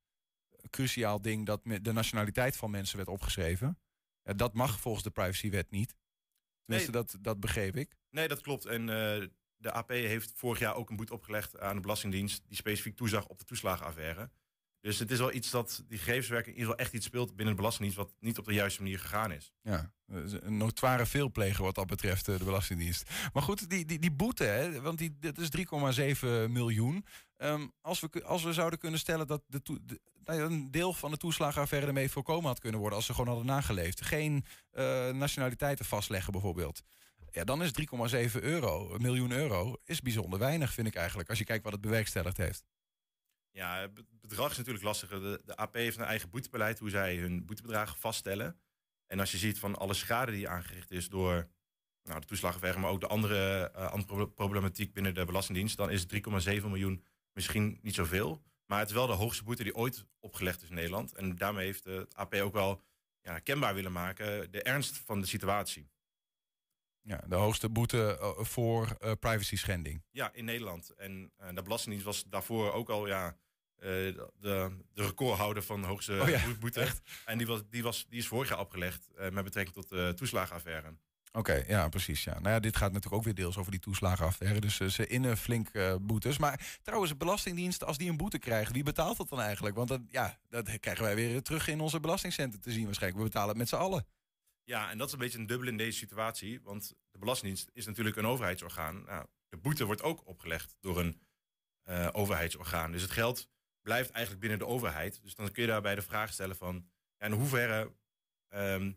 cruciaal ding dat de nationaliteit van mensen werd opgeschreven. Ja, dat mag volgens de privacywet niet. Tenminste, nee, dat, dat begreep ik. Nee, dat klopt. En uh, de AP heeft vorig jaar ook een boete opgelegd aan de Belastingdienst... die specifiek toezag op de toeslagenaffaire. Dus het is wel iets dat die gegevenswerking is wel echt iets speelt binnen de Belastingdienst... wat niet op de juiste manier gegaan is. Ja, een notoire veelpleger wat dat betreft, de Belastingdienst. Maar goed, die, die, die boete, hè, want die, dat is 3,7 miljoen. Um, als, we, als we zouden kunnen stellen dat de, een deel van de toeslagenaffaire ermee voorkomen had kunnen worden... als ze gewoon hadden nageleefd. Geen uh, nationaliteiten vastleggen bijvoorbeeld. Ja, dan is 3,7 euro, miljoen euro, is bijzonder weinig, vind ik eigenlijk... als je kijkt wat het bewerkstelligd heeft. Ja, het bedrag is natuurlijk lastiger. De, de, AP heeft een eigen boetebeleid, hoe zij hun boetebedragen vaststellen. En als je ziet van alle schade die aangericht is door nou, de toeslagenaffaire... maar ook de andere, uh, andere problematiek binnen de Belastingdienst... dan is 3,7 miljoen misschien niet zoveel... Maar het is wel de hoogste boete die ooit opgelegd is in Nederland. En daarmee heeft het AP ook wel ja, kenbaar willen maken de ernst van de situatie. Ja, de hoogste boete uh, voor uh, privacy schending. Ja, in Nederland. En uh, de Belastingdienst was daarvoor ook al ja, de, de recordhouder van de hoogste oh, ja. boete. Echt? En die, was, die, was, die is vorig jaar opgelegd met betrekking tot de toeslagenaffaire. Oké, okay, ja, precies. Ja. Nou ja, dit gaat natuurlijk ook weer deels over die toeslagenaffaire. Dus uh, ze innen flink uh, boetes. Maar trouwens, de Belastingdienst, als die een boete krijgen, wie betaalt dat dan eigenlijk? Want dat, ja, dat krijgen wij weer terug in onze belastingcenten te zien waarschijnlijk. We betalen het met z'n allen. Ja, en dat is een beetje een dubbel in deze situatie. Want de Belastingdienst is natuurlijk een overheidsorgaan. Nou, de boete wordt ook opgelegd door een eh, overheidsorgaan. Dus het geld blijft eigenlijk binnen de overheid. Dus dan kun je daarbij de vraag stellen van... Ja, in hoeverre ehm,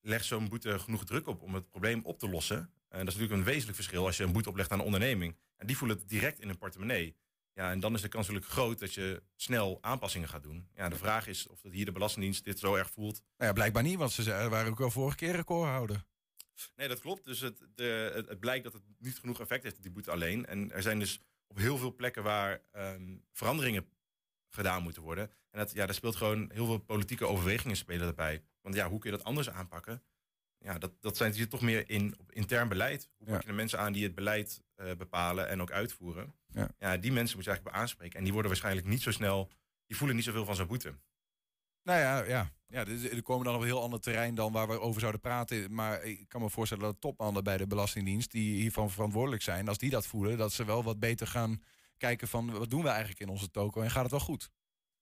legt zo'n boete genoeg druk op om het probleem op te lossen? En dat is natuurlijk een wezenlijk verschil als je een boete oplegt aan een onderneming. En die voelen het direct in hun portemonnee. Ja, en dan is de kans natuurlijk groot dat je snel aanpassingen gaat doen. Ja, de vraag is of dat hier de Belastingdienst dit zo erg voelt. Nou ja, blijkbaar niet, want ze waren ook al vorige keer recordhouder. Nee, dat klopt. Dus het, de, het, het blijkt dat het niet genoeg effect heeft, die boete alleen. En er zijn dus op heel veel plekken waar ehm, veranderingen gedaan moeten worden. En dat, ja, daar speelt gewoon heel veel politieke overwegingen spelen erbij. Want ja, hoe kun je dat anders aanpakken? Ja, dat, dat zijn hier toch meer in op intern beleid. Hoe pak je de mensen aan die het beleid eh, bepalen en ook uitvoeren? Ja. ja, die mensen moet je eigenlijk aanspreken. En die worden waarschijnlijk niet zo snel, die voelen niet zoveel van zo'n boete. Nou ja, ja. ja dus er komen dan op een heel ander terrein dan waar we over zouden praten. Maar ik kan me voorstellen dat topmannen bij de Belastingdienst, die hiervan verantwoordelijk zijn, als die dat voelen, dat ze wel wat beter gaan kijken van wat doen we eigenlijk in onze toko en gaat het wel goed?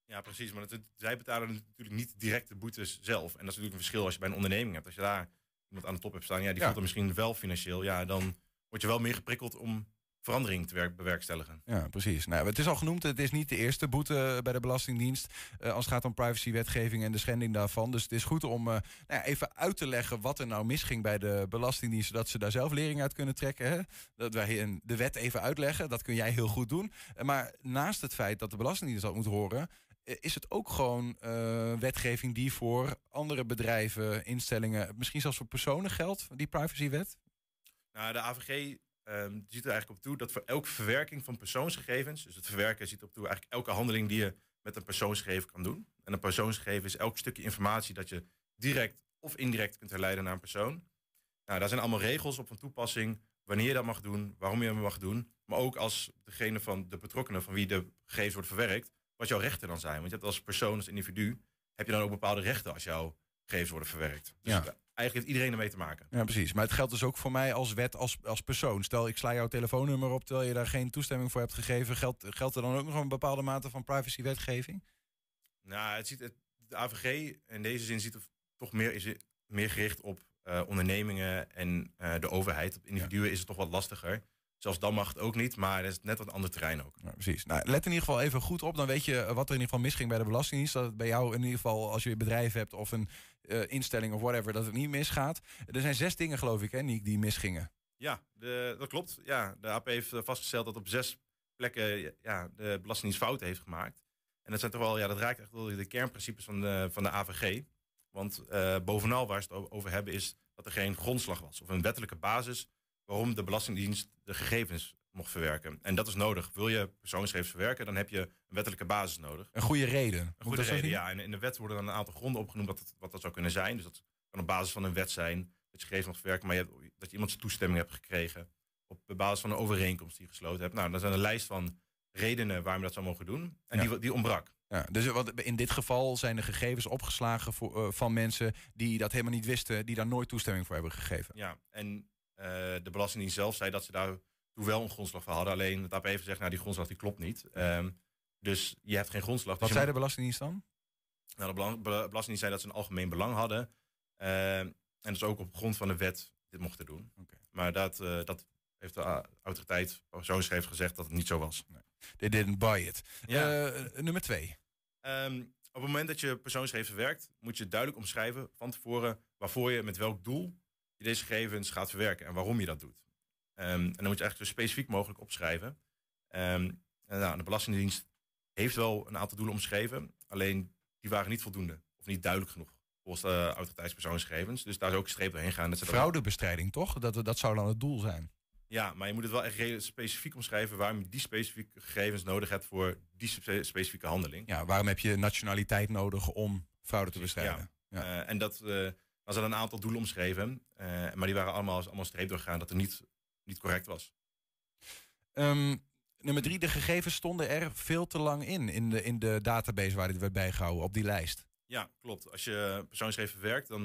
Ja, precies. Maar het, zij betalen natuurlijk niet direct de boetes zelf. En dat is natuurlijk een verschil als je bij een onderneming hebt. Als je daar iemand aan de top hebt staan, ja, die Ja. voelt er misschien wel financieel. Ja, dan word je wel meer geprikkeld om verandering te werk, bewerkstelligen. Ja, precies. Nou, het is al genoemd, het is niet de eerste boete bij de Belastingdienst eh, als het gaat om privacywetgeving en de schending daarvan. Dus het is goed om eh, nou ja, even uit te leggen wat er nou misging bij de Belastingdienst, zodat ze daar zelf lering uit kunnen trekken. Hè? Dat wij de wet even uitleggen, dat kun jij heel goed doen. Eh, Maar naast het feit dat de Belastingdienst dat moet horen, eh, is het ook gewoon eh, wetgeving die voor andere bedrijven, instellingen, misschien zelfs voor personen geldt, die privacywet? Nou, de AVG ehm, die ziet er eigenlijk op toe dat voor elke verwerking van persoonsgegevens, dus het verwerken ziet op toe eigenlijk elke handeling die je met een persoonsgegeven kan doen. En een persoonsgegeven is elk stukje informatie dat je direct of indirect kunt herleiden naar een persoon. Nou, daar zijn allemaal regels op van toepassing, wanneer je dat mag doen, waarom je dat mag doen. Maar ook als degene van de betrokkenen van wie de gegevens wordt verwerkt, wat jouw rechten dan zijn. Want je hebt als persoon, als individu, heb je dan ook bepaalde rechten als jouw gegevens worden verwerkt. Dus Ja. Eigenlijk heeft iedereen ermee te maken. Ja, precies. Maar het geldt dus ook voor mij als wet, als, als persoon. Stel, ik sla jouw telefoonnummer op terwijl je daar geen toestemming voor hebt gegeven. Geldt, geldt er dan ook nog een bepaalde mate van privacywetgeving? Nou, het ziet het, de AVG in deze zin ziet er toch meer, is meer gericht op eh, ondernemingen en eh, de overheid. Op individuen is het toch wat lastiger. Zelfs dan mag het ook niet, maar het is net wat een ander terrein ook. Ja, precies. Nou, let in ieder geval even goed op. Dan weet je wat er in ieder geval misging bij de Belastingdienst. Dat het bij jou in ieder geval, als je een bedrijf hebt of een eh, instelling of whatever, dat het niet misgaat. Er zijn zes dingen, geloof ik, hè, Niek, die misgingen. Ja, de, dat klopt. Ja, de AP heeft eh, vastgesteld dat op zes plekken ja, de Belastingdienst fouten heeft gemaakt. En dat, zijn toch wel, ja, dat raakt echt wel de kernprincipes van de, van de AVG. Want eh, bovenal waar ze het over hebben is dat er geen grondslag was. Of een wettelijke basis waarom de Belastingdienst de gegevens mocht verwerken. En dat is nodig. Wil je persoonsgegevens verwerken, dan heb je een wettelijke basis nodig. Een goede reden. Een goede dat reden, ja. En in de wet worden dan een aantal gronden opgenoemd wat, wat dat zou kunnen zijn. Dus dat kan op basis van een wet zijn dat je gegevens mag verwerken, maar je hebt, dat je iemands toestemming hebt gekregen op basis van een overeenkomst die je gesloten hebt. Nou, dat zijn een lijst van redenen waarom je dat zou mogen doen. En Ja. die, die ontbrak. Ja, dus wat, in dit geval zijn de gegevens opgeslagen voor, eh, van mensen die dat helemaal niet wisten, die daar nooit toestemming voor hebben gegeven. Ja, en de Belastingdienst zelf zei dat ze daar toen wel een grondslag voor hadden. Alleen het AP heeft gezegd, nou die grondslag die klopt niet. Ehm, dus je hebt geen grondslag. Wat Dus zei de Belastingdienst dan? Nou, de Belastingdienst zei dat ze een algemeen belang hadden. Ehm, en dus ook op grond van de wet dit mochten doen. Maar dat, eh, dat heeft de autoriteit persoonsgegevens gezegd dat het niet zo was. They didn't buy it. Ja. Eh, nummer twee. Ehm, op het moment dat je persoonsgegevens verwerkt, moet je duidelijk omschrijven van tevoren waarvoor je met welk doel je deze gegevens gaat verwerken en waarom je dat doet. Ehm, en dan moet je eigenlijk zo specifiek mogelijk opschrijven. Ehm, en nou, de Belastingdienst heeft wel een aantal doelen omschreven, alleen die waren niet voldoende of niet duidelijk genoeg volgens de autoriteitspersoonsgegevens. Dus daar is ook een streep doorheen gaan. Dat Fraudebestrijding, toch? Dat, dat zou dan het doel zijn. ja, maar je moet het wel echt specifiek omschrijven waarom je die specifieke gegevens nodig hebt voor die spe- specifieke handeling. Ja, waarom heb je nationaliteit nodig om fraude te bestrijden? Ja. Eh, en dat was er een aantal doelen omschreven, eh, maar die waren allemaal, allemaal streep doorgaan dat het niet, niet correct was. Ehm, nummer drie, de gegevens stonden er veel te lang in, in de, in de database waar dit werd bijgehouden, op die lijst. Ja, klopt. Als je persoonsgegevens verwerkt, dan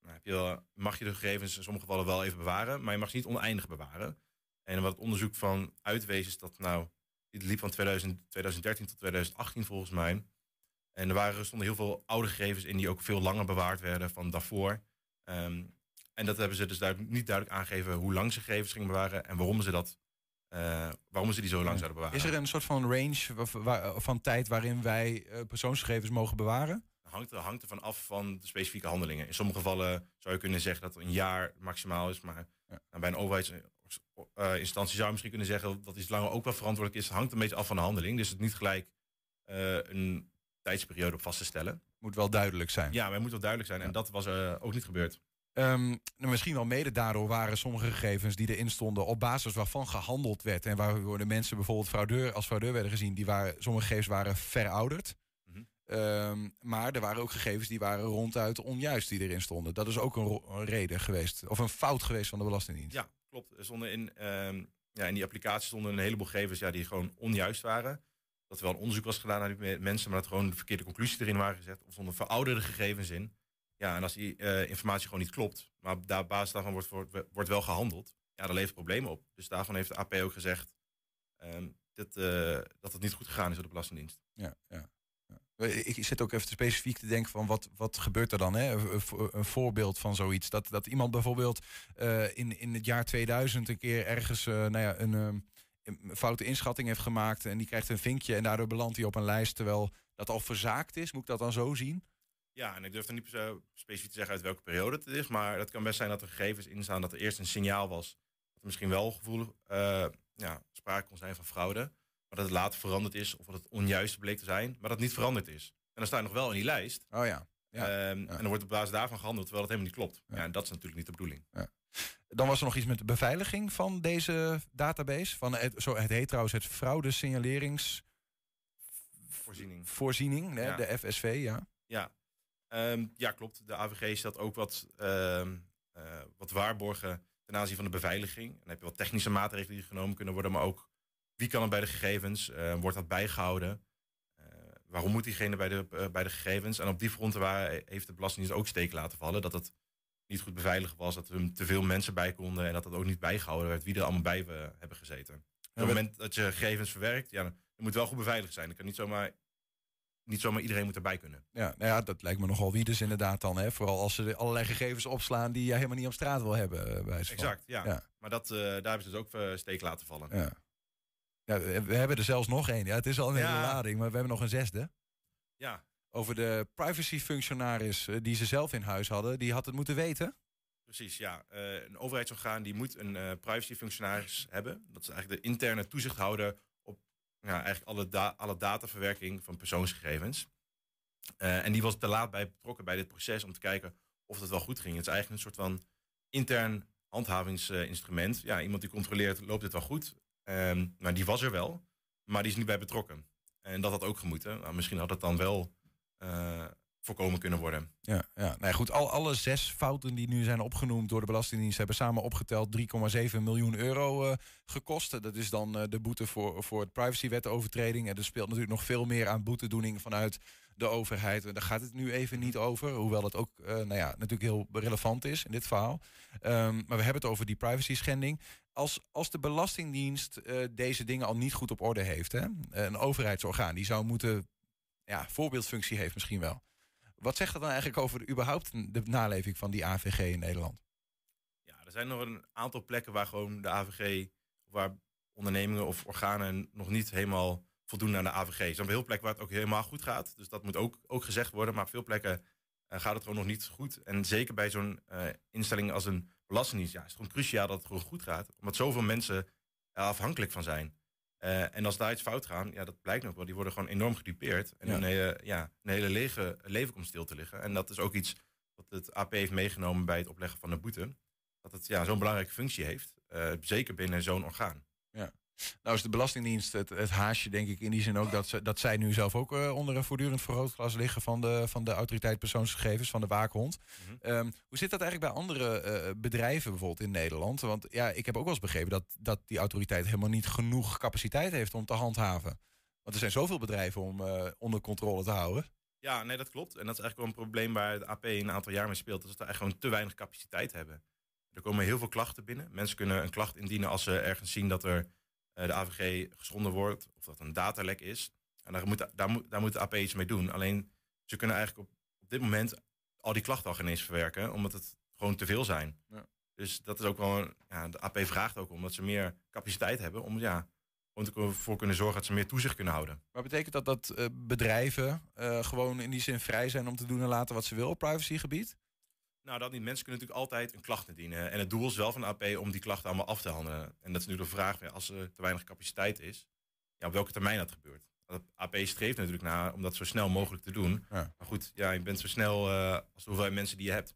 nou, heb je, wel- mag je de gegevens in sommige gevallen wel even bewaren, maar je mag ze niet oneindig bewaren. En wat het onderzoek van uitwees is dat nou, het liep van 2000, 2013 tot 2018 volgens mij. En er waren, er stonden heel veel oude gegevens in die ook veel langer bewaard werden van daarvoor. Ehm, en dat hebben ze dus duidelijk, niet duidelijk aangegeven hoe lang ze gegevens gingen bewaren en waarom ze dat eh, waarom ze die zo lang zouden bewaren. Is er een soort van range van tijd waarin wij eh, persoonsgegevens mogen bewaren? hangt, er, hangt ervan af van de specifieke handelingen. In sommige gevallen zou je kunnen zeggen dat een jaar maximaal is. Maar nou, bij een overheidsinstantie zou je misschien kunnen zeggen dat iets langer ook wel verantwoordelijk is. Het hangt een beetje af van de handeling. Dus het niet gelijk eh, een tijdsperiode op vast te stellen. Moet wel duidelijk zijn. Ja, maar het moet wel duidelijk zijn. En dat was eh, ook niet gebeurd. Ehm, nou, misschien wel mede daardoor waren sommige gegevens die erin stonden op basis waarvan gehandeld werd en waardoor de mensen bijvoorbeeld fraudeur, als fraudeur werden gezien, die waren, sommige gegevens waren verouderd. Mhm. Ehm, maar er waren ook gegevens die waren ronduit onjuist die erin stonden. Dat is ook een, een reden geweest, of een fout geweest van de Belastingdienst. Ja, klopt. Er stonden in, ehm, ja, in die applicatie stonden een heleboel gegevens ja, die gewoon onjuist waren. Dat er wel een onderzoek was gedaan naar die me- mensen, maar dat gewoon de verkeerde conclusies erin waren gezet. Of stonden verouderde gegevens in. Ja, en als die eh, informatie gewoon niet klopt, maar daar, basis daarvan wordt, wordt, wordt wel gehandeld, ja, dan levert problemen op. Dus daarvan heeft de AP ook gezegd ehm, dit, eh, dat het niet goed gegaan is door de Belastingdienst. Ja, ja. ja. Ik zit ook even specifiek te denken van wat, wat gebeurt er dan? Hè? Een, vo- een voorbeeld van zoiets. Dat, dat iemand bijvoorbeeld eh, in, in het jaar 2000 een keer ergens eh, nou ja, een, ehm, een foute inschatting heeft gemaakt. En die krijgt een vinkje en daardoor belandt hij op een lijst. Terwijl dat al verzaakt is. Moet ik dat dan zo zien? Ja, en ik durf er niet zo specifiek te zeggen uit welke periode het is. Maar het kan best zijn dat er gegevens in staan dat er eerst een signaal was. Dat er misschien wel gevoelig eh, ja, sprake kon zijn van fraude. Maar dat het later veranderd is of dat het onjuist bleek te zijn. Maar dat het niet veranderd is. En dan sta je nog wel in die lijst. Oh ja. Ja. Ehm, En dan wordt op basis daarvan gehandeld terwijl het helemaal niet klopt. Ja. en dat is natuurlijk niet de bedoeling. Dan was er nog iets met de beveiliging van deze database. Van het, zo, het heet trouwens het fraude signaleringsvoorziening, Voorziening. hè, Ja. de FSV, ja. Ja, Ehm, ja klopt. De AVG stelt ook wat, ehm, eh, wat waarborgen ten aanzien van de beveiliging. Dan heb je wat technische maatregelen die genomen kunnen worden, maar ook wie kan er bij de gegevens? Wordt dat bijgehouden? Eh, waarom moet diegene bij de, eh, bij de gegevens? En op die fronten waar, heeft de Belastingdienst ook steek laten vallen. Dat het niet goed beveiligd was, dat er te veel mensen bij konden en dat het ook niet bijgehouden werd wie er allemaal bij eh, hebben gezeten. Op het moment dat je gegevens verwerkt, ja, dan moet wel goed beveiligd zijn. Dan kan niet zomaar, niet zomaar iedereen moet erbij kunnen. Ja, nou ja, dat lijkt me nogal wie dus inderdaad dan. Hè? Vooral als ze allerlei gegevens opslaan die je helemaal niet op straat wil hebben. eh, bij. Exact, ja. Ja. Maar dat, eh, daar hebben ze dus ook eh, steek laten vallen. Ja. Ja, we hebben er zelfs nog één. Ja, het is al een hele Ja. lading, maar we hebben nog een zesde. Ja. Over de privacyfunctionaris eh, die ze zelf in huis hadden. Die had het moeten weten. Precies, ja. Eh, een overheidsorgaan die moet een eh privacyfunctionaris hebben. Dat is eigenlijk de interne toezichthouder op ja, eigenlijk alle, da- alle dataverwerking van persoonsgegevens. En die was te laat bij betrokken bij dit proces om te kijken of het wel goed ging. Het is eigenlijk een soort van intern handhavingsinstrument. ja, iemand die controleert, loopt dit wel goed? Ehm nou, die was er wel, maar die is niet bij betrokken. En dat had ook gemoeten. Nou, misschien had het dan wel eh, voorkomen kunnen worden. Ja, ja. Nou goed. Al, alle zes fouten die nu zijn opgenoemd door de Belastingdienst hebben samen opgeteld 3,7 miljoen euro eh, gekost. Dat is dan eh, de boete voor, voor het privacywetovertreding. En er speelt natuurlijk nog veel meer aan boetedoening vanuit de overheid. En daar gaat het nu even niet over. Hoewel het ook eh, nou ja, natuurlijk heel relevant is in dit verhaal. Ehm, maar we hebben het over die privacy schending. Als, als de Belastingdienst deze dingen al niet goed op orde heeft, hè, een overheidsorgaan die zou moeten, ja, voorbeeldfunctie heeft misschien wel. Wat zegt dat dan eigenlijk over überhaupt de naleving van die AVG in Nederland? Ja, er zijn nog een aantal plekken waar gewoon de AVG, waar ondernemingen of organen nog niet helemaal voldoen aan de AVG. Er zijn heel plekken waar het ook helemaal goed gaat. Dus dat moet ook, ook gezegd worden. Maar op veel plekken eh, gaat het gewoon nog niet goed. En zeker bij zo'n eh, instelling als een belastingdienst, ja, is het gewoon cruciaal dat het gewoon goed gaat. Omdat zoveel mensen er afhankelijk van zijn. Eh, en als daar iets fout gaat, ja, dat blijkt nog wel. Die worden gewoon enorm gedupeerd. En Ja. een, hele, ja, een hele lege leven komt stil te liggen. En dat is ook iets wat het AP heeft meegenomen bij het opleggen van de boete. Dat het ja, zo'n belangrijke functie heeft. eh, zeker binnen zo'n orgaan. Ja. Nou is de Belastingdienst het, het haasje, denk ik, in die zin ook dat, ze, dat zij nu zelf ook eh, onder een voortdurend vergrootglas liggen van de, van de autoriteit persoonsgegevens, van de waakhond. Ehm, hoe zit dat eigenlijk bij andere eh, bedrijven bijvoorbeeld in Nederland? Want ja, ik heb ook wel eens begrepen dat, dat die autoriteit helemaal niet genoeg capaciteit heeft om te handhaven. Want er zijn zoveel bedrijven om eh, onder controle te houden. Ja, nee, dat klopt. En dat is eigenlijk wel een probleem waar de AP een aantal jaar mee speelt. Dat ze eigenlijk gewoon te weinig capaciteit hebben. Er komen heel veel klachten binnen. Mensen kunnen een klacht indienen als ze ergens zien dat er eh, de AVG geschonden wordt. Of dat een datalek is. En daar moet, daar, moet, daar moet de AP iets mee doen. Alleen ze kunnen eigenlijk op, op dit moment al die klachten al geen eens verwerken. Omdat het gewoon te veel zijn. Ja. Dus dat is ook wel, een- ja, de AP vraagt ook om dat ze meer capaciteit hebben om ja, gewoon ervoor kunnen zorgen dat ze meer toezicht kunnen houden. Maar betekent dat dat eh, bedrijven eh, gewoon in die zin vrij zijn om te doen en laten wat ze willen op privacygebied? Nou, dat niet. Mensen kunnen natuurlijk altijd een klacht indienen. En het doel is wel van de AP om die klachten allemaal af te handelen. En dat is nu de vraag, ja, als er te weinig capaciteit is, ja, op welke termijn dat gebeurt. Want de AP streeft natuurlijk naar om dat zo snel mogelijk te doen. Ja. Maar goed, ja, je bent zo snel eh, als de hoeveelheid mensen die je hebt.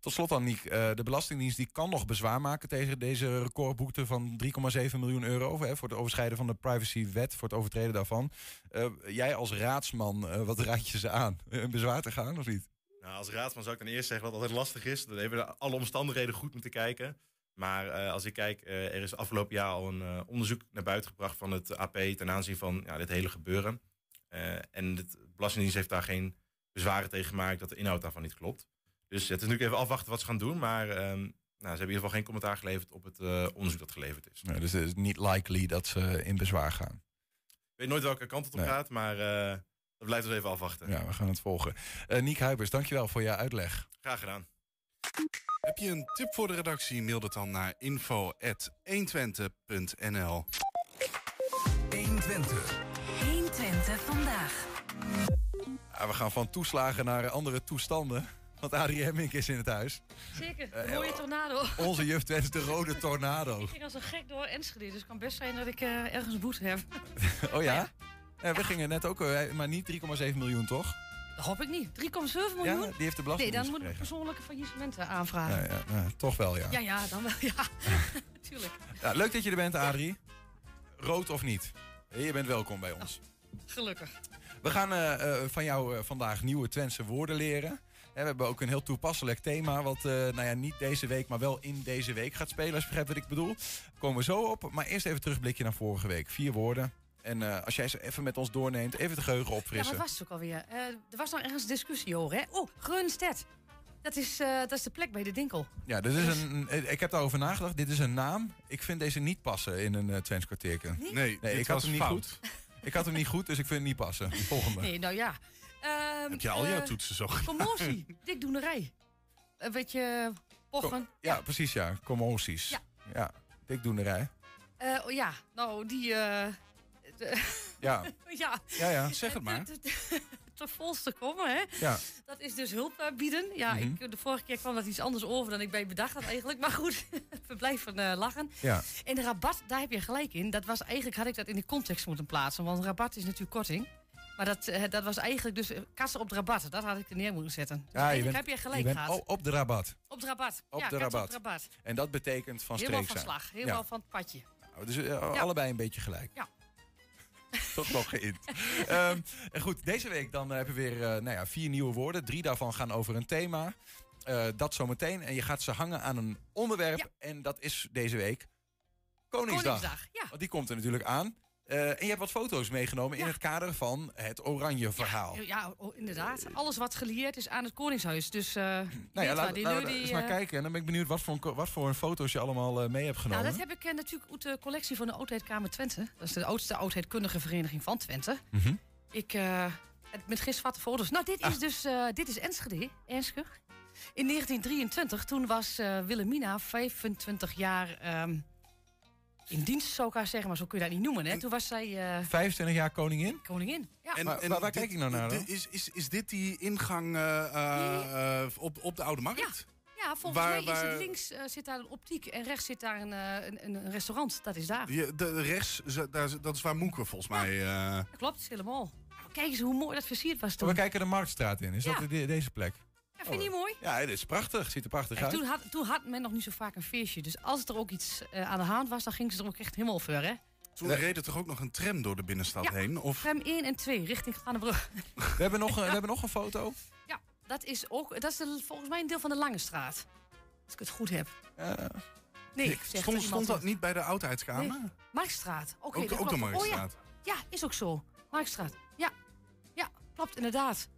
Tot slot dan, Niek. eh, de Belastingdienst die kan nog bezwaar maken tegen deze recordboete van 3,7 miljoen euro. Hè, voor het overschrijden van de privacywet, voor het overtreden daarvan. Eh, jij als raadsman, wat raad je ze aan? Een bezwaar te gaan of niet? Nou, als raadsman zou ik dan eerst zeggen dat het altijd lastig is. Dan hebben we alle omstandigheden goed moeten kijken. Maar eh, als ik kijk, eh, er is afgelopen jaar al een eh, onderzoek naar buiten gebracht van het AP ten aanzien van ja, dit hele gebeuren. En de Belastingdienst heeft daar geen bezwaren tegen gemaakt dat de inhoud daarvan niet klopt. Dus het is natuurlijk even afwachten wat ze gaan doen. Maar ehm, nou, ze hebben in ieder geval geen commentaar geleverd op het onderzoek dat geleverd is. Nee, dus het is niet likely dat ze in bezwaar gaan. Ik weet nooit welke kant het op Nee. gaat, maar dat blijft dus even afwachten. Ja, we gaan het volgen. Eh Niek Huibers, dankjewel voor je uitleg. Graag gedaan. Heb je een tip voor de redactie? Mail dat dan naar info.120.nl 120. 120 vandaag. Ja, we gaan van toeslagen naar andere toestanden. Want Adrie Hemmink is in het huis. Zeker, Eh, een mooie tornado. Onze juf Twents, de rode tornado. Ik ging als een gek door Enschede, dus het kan best zijn dat ik eh, ergens een boete heb. Oh ja? Ja, we gingen net ook, eh, maar niet 3,7 miljoen, toch? Dat hoop ik niet. 3,7 miljoen? Ja, die heeft de Nee, belasting dan moet ik persoonlijke faillissementen aanvragen. Ja, ja, ja, toch wel, ja. Ja, ja, dan wel, ja. Tuurlijk. Ja, leuk dat je er bent, Adrie. Rood of niet? Je bent welkom bij ons. Gelukkig. We gaan eh, eh, van jou eh, vandaag nieuwe Twentse woorden leren. We hebben ook een heel toepasselijk thema, wat eh, nou ja, niet deze week, maar wel in deze week gaat spelen, als je begrijpt wat ik bedoel. Daar komen we zo op. Maar eerst even terugblikje naar vorige week. Vier woorden. En eh, als jij ze even met ons doorneemt, even de geheugen Ja, opfrissen. wat was het ook alweer? Eh, er was nog ergens discussie over, hè? Oh, Grunstedt. Dat is, eh, dat is de plek bij de Dinkel. Ja, dit is een, ik heb daarover nagedacht. Dit is een naam. Ik vind deze niet passen in een uh, Twents? Nee, dit ik had hem niet fout. goed. Ik had hem niet goed, dus ik vind het niet passen. Volgende. Nee, nou ja. Ehm, Heb je al jouw toetsen zo? Commotie, dikdoenerij. Een beetje pochen. Ja, precies ja. Commoties. Ja. Ja, dikdoenerij. Eh, oh ja, nou, die... eh, Ja. ja. Ja, ja, zeg het maar. Te, te, te volste komen, hè? Ja. Dat is dus hulp eh, bieden. Ja, Mhm. ik, de vorige keer kwam dat iets anders over dan ik bij bedacht had eigenlijk. Maar goed, we blijven eh, lachen. Ja. En de rabat, daar heb je gelijk in. Dat was eigenlijk, had ik dat in de context moeten plaatsen. Want rabat is natuurlijk korting. Maar dat, eh, dat was eigenlijk dus eh, kassen op de rabat. Dat had ik er neer moeten zetten. Dus Ja, je bent, heb je gelijk je bent gehad. op de rabat. Op de rabat. Op ja, de rabat. op de rabat. En dat betekent van Helemaal streek van zijn. slag. Helemaal Ja. van het padje. Nou, Dus eh, allebei een beetje gelijk. Ja. Toch nog geïnt. En goed, deze week dan eh, hebben we weer eh, nou ja, vier nieuwe woorden. Drie daarvan gaan over een thema. Eh, dat zometeen. En je gaat ze hangen aan een onderwerp. En dat is deze week Koningsdag. Koningsdag, ja. Want die komt er natuurlijk aan. Eh, en je hebt wat foto's meegenomen in het kader van het Oranje Verhaal. Ja, oh, inderdaad. Alles wat gelieerd is aan het Koningshuis. Dus Nou ja, waar, laten we eens maar eh, kijken. En dan ben ik benieuwd wat voor, wat voor foto's je allemaal eh, mee hebt genomen. Nou, dat heb ik natuurlijk uit de collectie van de Oudheidkamer Twente. Dat is de oudste oudheidkundige vereniging van Twente. Mhm. Ik, eh, het- met zwarte foto's. Nou, dit is dus eh, dit is Enschede, Enschede. In 1923, toen was Wilhelmina 25 jaar ehm, in dienst, zou ik haar zeggen. Maar zo kun je dat niet noemen, hè. Toen was zij eh, 25 jaar koningin? koningin. Ja. En, Maar- en waar- waar dit- kijk ik nou naar dan? Is, is, is dit die ingang eh, eh, eh, op, op de Oude Markt? Ja, volgens Waar- mij is waar- het links eh, zit daar een optiek en rechts zit daar een, eh, een, een restaurant. Dat is daar. Je, de, rechts, daar, dat is waar Moeke volgens mij... eh, Dat klopt, helemaal. Nou, Kijk eens hoe mooi dat versierd was toen. We kijken de Marktstraat in. Is Ja. dat de- deze plek? Ja, vind je die mooi? Ja, het is prachtig. Ziet er prachtig En uit. toen, had, toen had men nog niet zo vaak een feestje. Dus als er ook iets eh, aan de hand was, dan ging ze er ook echt helemaal voor, hè? toen reed er toch ook nog een tram door de binnenstad Ja. heen? Of Tram 1 en 2, richting Granenbrug. We hebben nog, een- we hebben nog een foto. ja, dat is ook, dat is de- volgens mij een deel van de Lange Straat. Als ik het goed heb. nee, stond, dat niet bij de Oudheidskamer? Nee. Marktstraat. Oké, Ook- ook de klopt. Marktstraat. Oh, ja. ja, is ook zo. Marktstraat. Ja, ja klopt inderdaad.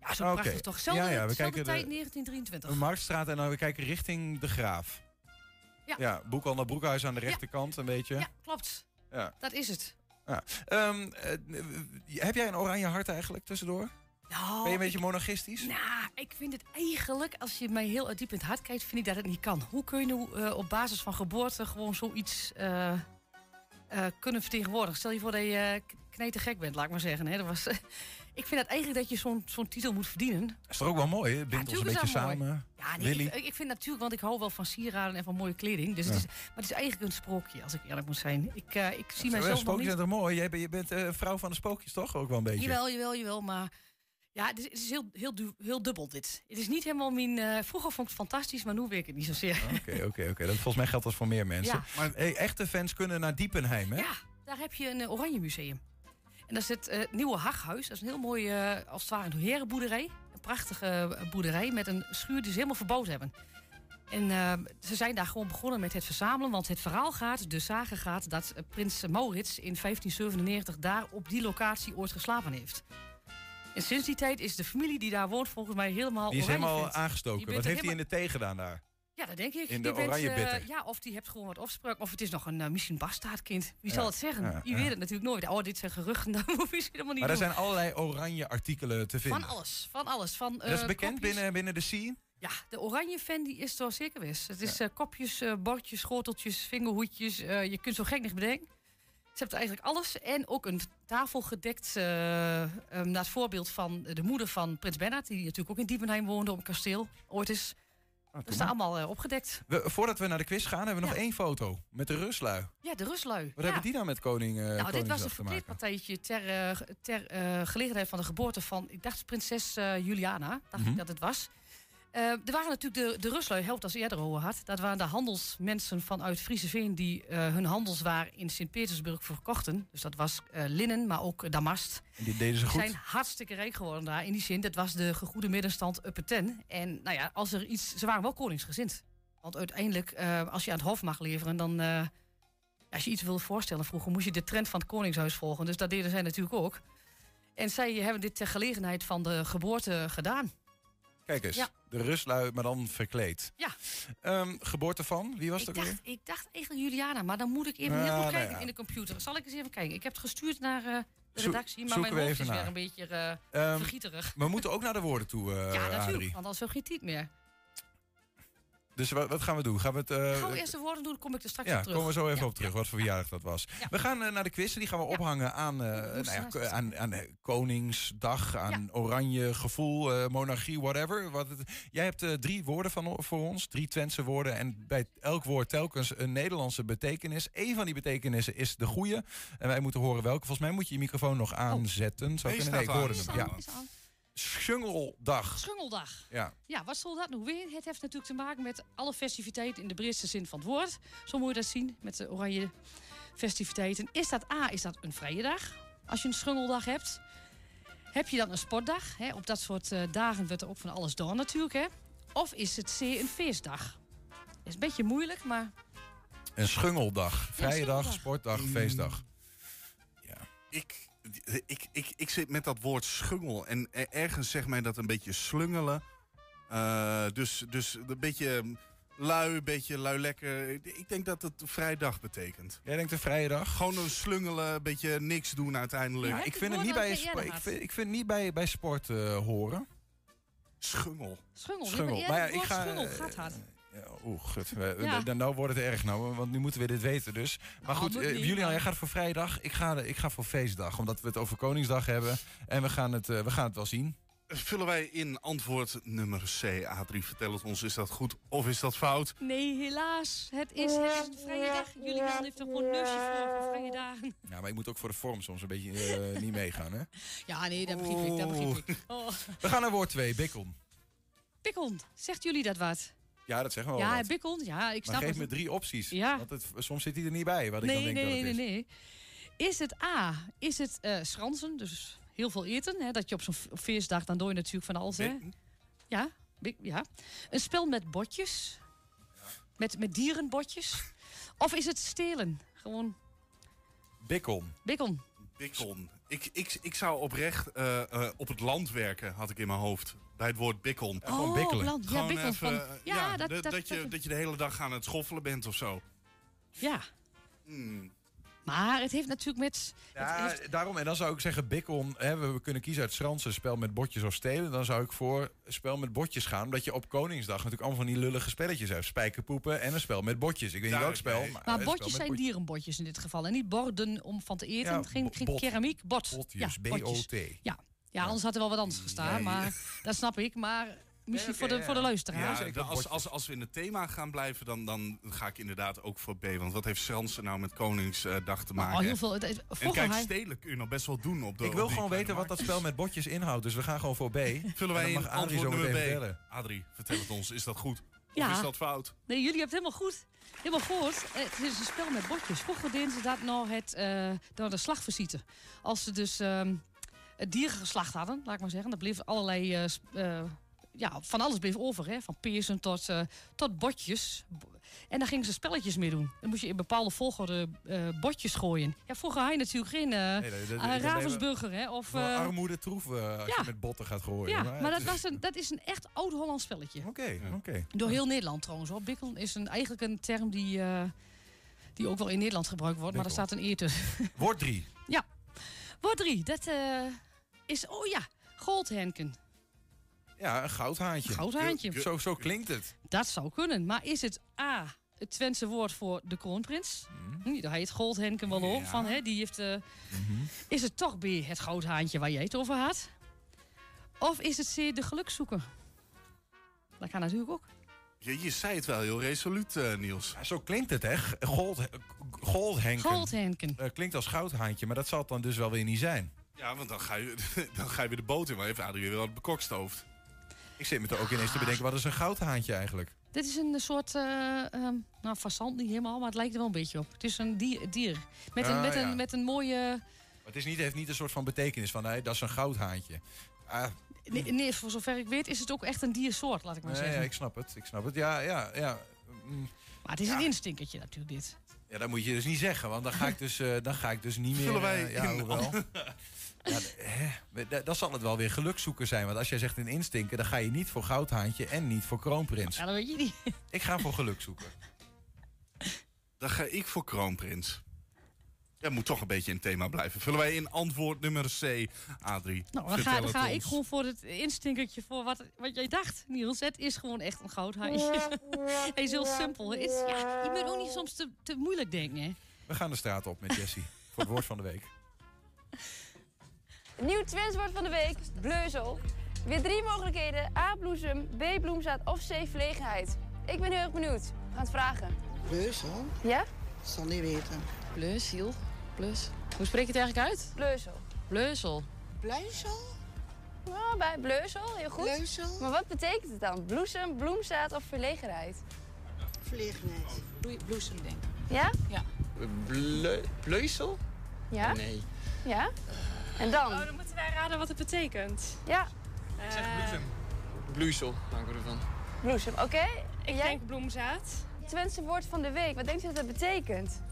Ja, zo prachtig toch. Zelfde, Ja, ja, we kijken de- tijd, 1923. Een Marktstraat en dan we kijken richting de Graaf. Ja. Ja, Boekhandel Broekhuis aan de rechterkant een beetje. Ja, klopt. Ja. Dat is het. Ja. Ehm, eh, heb jij een oranje hart eigenlijk tussendoor? Nou, Ben je een beetje monarchistisch? Nou, ik vind het eigenlijk, als je mij heel diep in het hart kijkt, vind ik dat het niet kan. Hoe kun je eh, op basis van geboorte gewoon zoiets eh, kunnen vertegenwoordigen? Stel je voor dat je uh, kneten gek bent, laat ik maar zeggen. Hè? Dat was, ik vind dat eigenlijk dat je zo'n zo'n titel moet verdienen. Dat is toch ook wel mooi, hè? Bindt ons een beetje mooi. samen. Ja, nee, ik, ik vind natuurlijk, want ik hou wel van sieraden en van mooie kleding. Dus het is, maar het is eigenlijk een sprookje, als ik eerlijk moet zijn. Ik, eh, ik zie mijzelf nog Spookjes zijn toch mooi? Jij bent, je bent eh, vrouw van de spookjes, toch? Ook wel een beetje. Jawel, jawel, jawel, maar... Ja, het is, het is heel, heel, du- heel dubbel dit. Het is niet helemaal mijn... eh, vroeger vond ik het fantastisch, maar nu weet ik het niet zozeer. Oké, oké, oké. Volgens mij geldt dat voor meer mensen. Ja. Maar hey, echte fans kunnen naar Diepenheim, hè? Ja, daar heb je een Oranje Museum. En dat is het eh, nieuwe Haghuis. Dat is een heel mooi, eh, als het ware, een herenboerderij. Een prachtige eh, boerderij met een schuur die ze helemaal verbouwd hebben. En ze zijn daar gewoon begonnen met het verzamelen. Want het verhaal gaat, de zagen gaat, dat prins Maurits in 1597 daar op die locatie ooit geslapen heeft. En sinds die tijd is de familie die daar woont volgens mij helemaal Die is helemaal aangestoken. Wat heeft hij in de thee gedaan daar? Ja, dat denk ik. In de bent, oranje eh, bitter. ja, of die hebt gewoon wat opspraak. Of het is nog een eh, misschien bastaardkind. Wie Ja, zal het zeggen? ja, Je ja. weet het natuurlijk nooit. Oh, dit zijn geruchten. Dat hoef je helemaal niet Maar er doen. zijn allerlei oranje artikelen te vinden. Van alles. Van alles. Van, dat is eh, bekend kopjes. binnen, binnen de scene? Ja, de oranje fan die is er zeker wist. Het is kopjes, bordjes, schoteltjes, vingerhoedjes. je kunt zo gek niet bedenken. Ze hebben eigenlijk alles. En ook een tafel gedekt eh, naar het voorbeeld van de moeder van Prins Bernhard. Die natuurlijk ook in Diepenheim woonde op een kasteel. Ooit is. Dat is allemaal eh, opgedekt. We, voordat we naar de quiz gaan, hebben we nog één foto. Met de Ruslui. Ja, de rustlui. Wat ja. hebben die nou met koning uh, Nou, dit was een verkleedpartijtje ter, eh, ter eh, gelegenheid van de geboorte van, ik dacht prinses Juliana, dacht Mhm. ik dat het was. Eh, er waren natuurlijk de, de Ruslui, helpt als eerder over had. Dat waren de handelsmensen vanuit Frieseveen die eh, hun handelswaar in Sint-Petersburg verkochten. Dus dat was eh, linnen, maar ook damast. En die deden ze goed. zijn hartstikke rijk geworden daar. In die zin, dat was de gegoede middenstand upper ten. En nou ja, als er iets, ze waren wel koningsgezind. Want uiteindelijk, als je aan het hof mag leveren, dan... als je iets wil voorstellen vroeger, moest je de trend van het Koningshuis volgen. Dus dat deden zij natuurlijk ook. En zij hebben dit ter gelegenheid van de geboorte gedaan. Kijk eens, Ja. de Ruslui, maar dan verkleed. Ja. Ehm, geboorte van, wie was Ik dacht, alweer? ik dacht eigenlijk Juliana, maar dan moet ik even Ja, heel goed nou kijken ja. in de computer. Zal ik eens even kijken? Ik heb het gestuurd naar eh, de redactie, maar mijn hoofd is weer een beetje Ehm, vergieterig. We moeten ook naar de woorden toe, eh ja, natuurlijk, want anders het niet meer. Dus wat, wat gaan we doen? Gaan we het... eh, Gauw eerst de woorden doen, dan kom ik er straks ja, op terug. komen we zo even Ja. op terug, wat voor verjaardag dat was. We gaan eh, naar de quiz en die gaan we ophangen aan, eh, nou ja, aan, aan eh, Koningsdag, aan oranje gevoel, eh, monarchie, whatever. Wat het, jij hebt eh, drie woorden van, voor ons, drie Twentse woorden. En bij elk woord telkens een Nederlandse betekenis. Eén van die betekenissen is de goede. En wij moeten horen welke. Volgens mij moet je je microfoon nog aanzetten. Zou Nee, kunnen? Nee, ik hoorde hem. Is Ja. Schungeldag. Schungeldag. Ja. Ja, wat zal dat nou weer? Het heeft natuurlijk te maken met alle festiviteiten in de breedste zin van het woord. Zo moet je dat zien, met de oranje festiviteiten. Is dat A, is dat een vrije dag, als je een schungeldag hebt? Heb je dan een sportdag? Hè? Op dat soort eh, dagen wordt er ook van alles door natuurlijk. Hè? Of is het C, een feestdag? Is een beetje moeilijk, maar Een schungeldag. Vrije dag, schungeldag. sportdag, feestdag. Ik, ik, ik, ik zit met dat woord schungel. En er- ergens zegt mij dat een beetje slungelen. Eh, dus, dus een beetje lui, een beetje lui lekker. Ik denk dat het vrijdag betekent. Jij denkt een vrije dag? Gewoon een slungelen, een beetje niks doen uiteindelijk. Ja, ik vind het niet bij, ik vind, ik vind het niet bij, bij sport eh, horen. Schungel. schungel. Schungel. Ja, Maar ja, ik ga, schungel eh, gaat hard. Ja, Oeh, gut. We- Ja. Dan nou wordt het erg nou, want nu moeten we dit weten dus. Maar Nou, goed, eh, niet, Julian, jij gaat voor vrijdag. Ik ga, ik ga voor feestdag, omdat we het over Koningsdag hebben. En we gaan het, eh, we gaan het wel zien. Vullen wij in antwoord nummer C. A3, vertel het ons, is dat goed of is dat fout? Nee, helaas. Het is, het is een vrije dag. Julian heeft er gewoon een neusje voor, voor vrije dagen. Ja, maar ik moet ook voor de vorm soms een beetje eh, niet meegaan, hè? Ja, nee, dat begrijp ik. Dat begrijp ik. Oh. We gaan naar woord 2, Bikon. Bikon, zegt jullie dat wat? Ja, dat zeggen we wel ja, wat. Bikon, ja, ik snap Maar geef het. me drie opties. Ja. Want het, soms zit hij er niet bij, wat ik nee, dan denk nee, dat nee, het nee, is. nee. Is het A, is het eh schransen, dus heel veel eten. Hè, dat je op zo'n feestdag, dan doe je natuurlijk van alles. Hè? Ja, ja. Een spel met botjes. Met, met dierenbotjes. Of is het stelen? Gewoon Bikon. bikon. Bikon. Ik, ik, ik zou oprecht eh, eh, op het land werken, had ik in mijn hoofd. Bij het woord. Oh, gewoon bikkelen. Ja, Gewoon bikkelen even, van- eh, ja, ja, dat- dat- dat, je, dat- dat je de hele dag aan het schoffelen bent of zo. Ja. Hmm. Maar het heeft natuurlijk met... Ja, heeft- daarom. En dan zou ik zeggen, Bikon, hè, we, we kunnen kiezen uit Fransen, spel met botjes of stelen. Dan zou ik voor spel met botjes gaan. Omdat je op Koningsdag natuurlijk allemaal van die lullige spelletjes hebt. Spijkerpoepen en een spel met botjes. Ik weet niet welk spel. Maar, maar een botjes spel zijn met dierenbotjes in dit geval. En niet borden om van te eten. Ja, geen geen bot. keramiek, bot. Botjes, ja, botjes. B-O-T. Ja. ja, anders had er wel wat anders gestaan. Nee. Maar dat snap ik. Maar misschien voor, de, ja. voor de luisteraars. Ja, als, als, als we in het thema gaan blijven, dan, dan ga ik inderdaad ook voor B. Want wat heeft Fransen nou met Koningsdag te maken? Oh, heel veel. Het- en kijk, hij- stedelijk kun je nog best wel doen op de Ik wil gewoon weten wat dat spel met botjes inhoudt. Dus we gaan gewoon voor B. Vullen En wij mag Adrie zo nummer meteen B. vertellen. Adrie, vertel het ons. Is dat goed? Ja. Of is dat fout? Nee, jullie hebben het helemaal goed. Helemaal goed. Eh, Het is een spel met botjes. Vroeger deden ze dat nog het, eh door de slagvisite. Als ze dus ehm, het dier geslacht hadden, laat ik maar zeggen. Dan bleef allerlei... eh, eh, ja, van alles bleef over. Hè? Van peersen tot, eh, tot botjes. Bo- En daar gingen ze spelletjes mee doen. Dan moest je in bepaalde volgorde eh, botjes gooien. Ja, vroeger had je natuurlijk geen Nee, nee, dat- dat- Ravensburger. Hè? Of, eh, armoede troef eh, als ja. je met botten gaat gooien. ja, maar, dat, is- was een, dat is een echt oud-Hollands spelletje. Oké, oké. Door heel Nederland trouwens. Hoor. Bikkel is een, eigenlijk een term die, eh, die ook wel in Nederland gebruikt wordt. Maar er staat een eer tussen. Woord 3. ja. Woord 3. Dat eh, is, oh ja, goldhenken. Ja, een goudhaantje. Goudhaantje. Zo, zo klinkt het. Dat zou kunnen. Maar is het A, het Twentse woord voor de kroonprins? Hm, Daar heet goldhenken wel op. Ja. Van, hè, die heeft, eh, Is het toch B, het goudhaantje waar jij het over had? Of is het C, de gelukzoeker? Dat kan natuurlijk ook. Je, je zei het wel heel resoluut, eh, Niels. Zo klinkt het, hè? Gold, goldhenken. Goldhenken. Eh, klinkt als goudhaantje, maar dat zal het dan dus wel weer niet zijn. Ja, want dan ga je, dan ga je weer de boot in. Maar heeft Adrie weer wel bekokstoofd. Ik zit me er ook ineens te bedenken, wat is een goudhaantje eigenlijk? Dit is een soort, eh ehm nou, fazant niet helemaal, maar het lijkt er wel een beetje op. Het is een dier. dier. Met, een, Ah, met, ja. een, met een mooie... Maar Het is niet, heeft niet een soort van betekenis van, nee, dat is een goudhaantje. Ah, Nee, nee, voor zover ik weet is het ook echt een diersoort, laat ik maar nee, zeggen. ja, ik snap het, ik snap het. Ja, ja, ja. Mm, Maar het is een instinkertje natuurlijk, dit. Ja, dat moet je dus niet zeggen, want dan ga ik dus, eh, dan ga ik dus niet meer... Vullen wij eh, ja, in- hoewel. Ja, d- hè, d- dan zal het wel weer gelukzoeker zijn. Want als jij zegt een instinker, dan ga je niet voor goudhaantje en niet voor kroonprins. Ja, dat weet je niet. Ik ga voor gelukzoeker. Dan ga ik voor kroonprins. Ja, moet toch een beetje in het thema blijven. Vullen wij in antwoord nummer C, Adrie? Nou, dan ga, dan het ga ik gewoon voor het instinkertje voor wat, wat jij dacht, Niels. Het is gewoon echt een goudhaantje. Hij is heel simpel. Het is, ja, je moet ook niet soms te, te moeilijk denken, hè. We gaan de straat op met Jessie voor het woord van de week. Nieuw Twenswoord van de week, bleuzel. Weer drie mogelijkheden. A, bloesem, B, bloemzaad of C, verlegenheid. Ik ben heel erg benieuwd. We gaan het vragen. Bleuzel? Ja? Zal niet weten. Plus, Hiel. Plus. Hoe spreek je het eigenlijk uit? Bleuzel. Bleuzel. Bleuzel? Nou, bij bleuzel, heel goed. Bleuzel? Maar wat betekent het dan? Bloesem, bloemzaad of verlegenheid? Verlegenheid. Bloesem, denk ik. Ja? Ja. Bleusel? Ja? Nee. Ja? En dan? Oh, dan moeten wij raden wat het betekent. Ja. Ik zeg bloesem. Bloesel, maken we ervan. Bloesem, oké. Ik denk bloemzaad. Twentse woord van de week, wat denkt u dat dat betekent?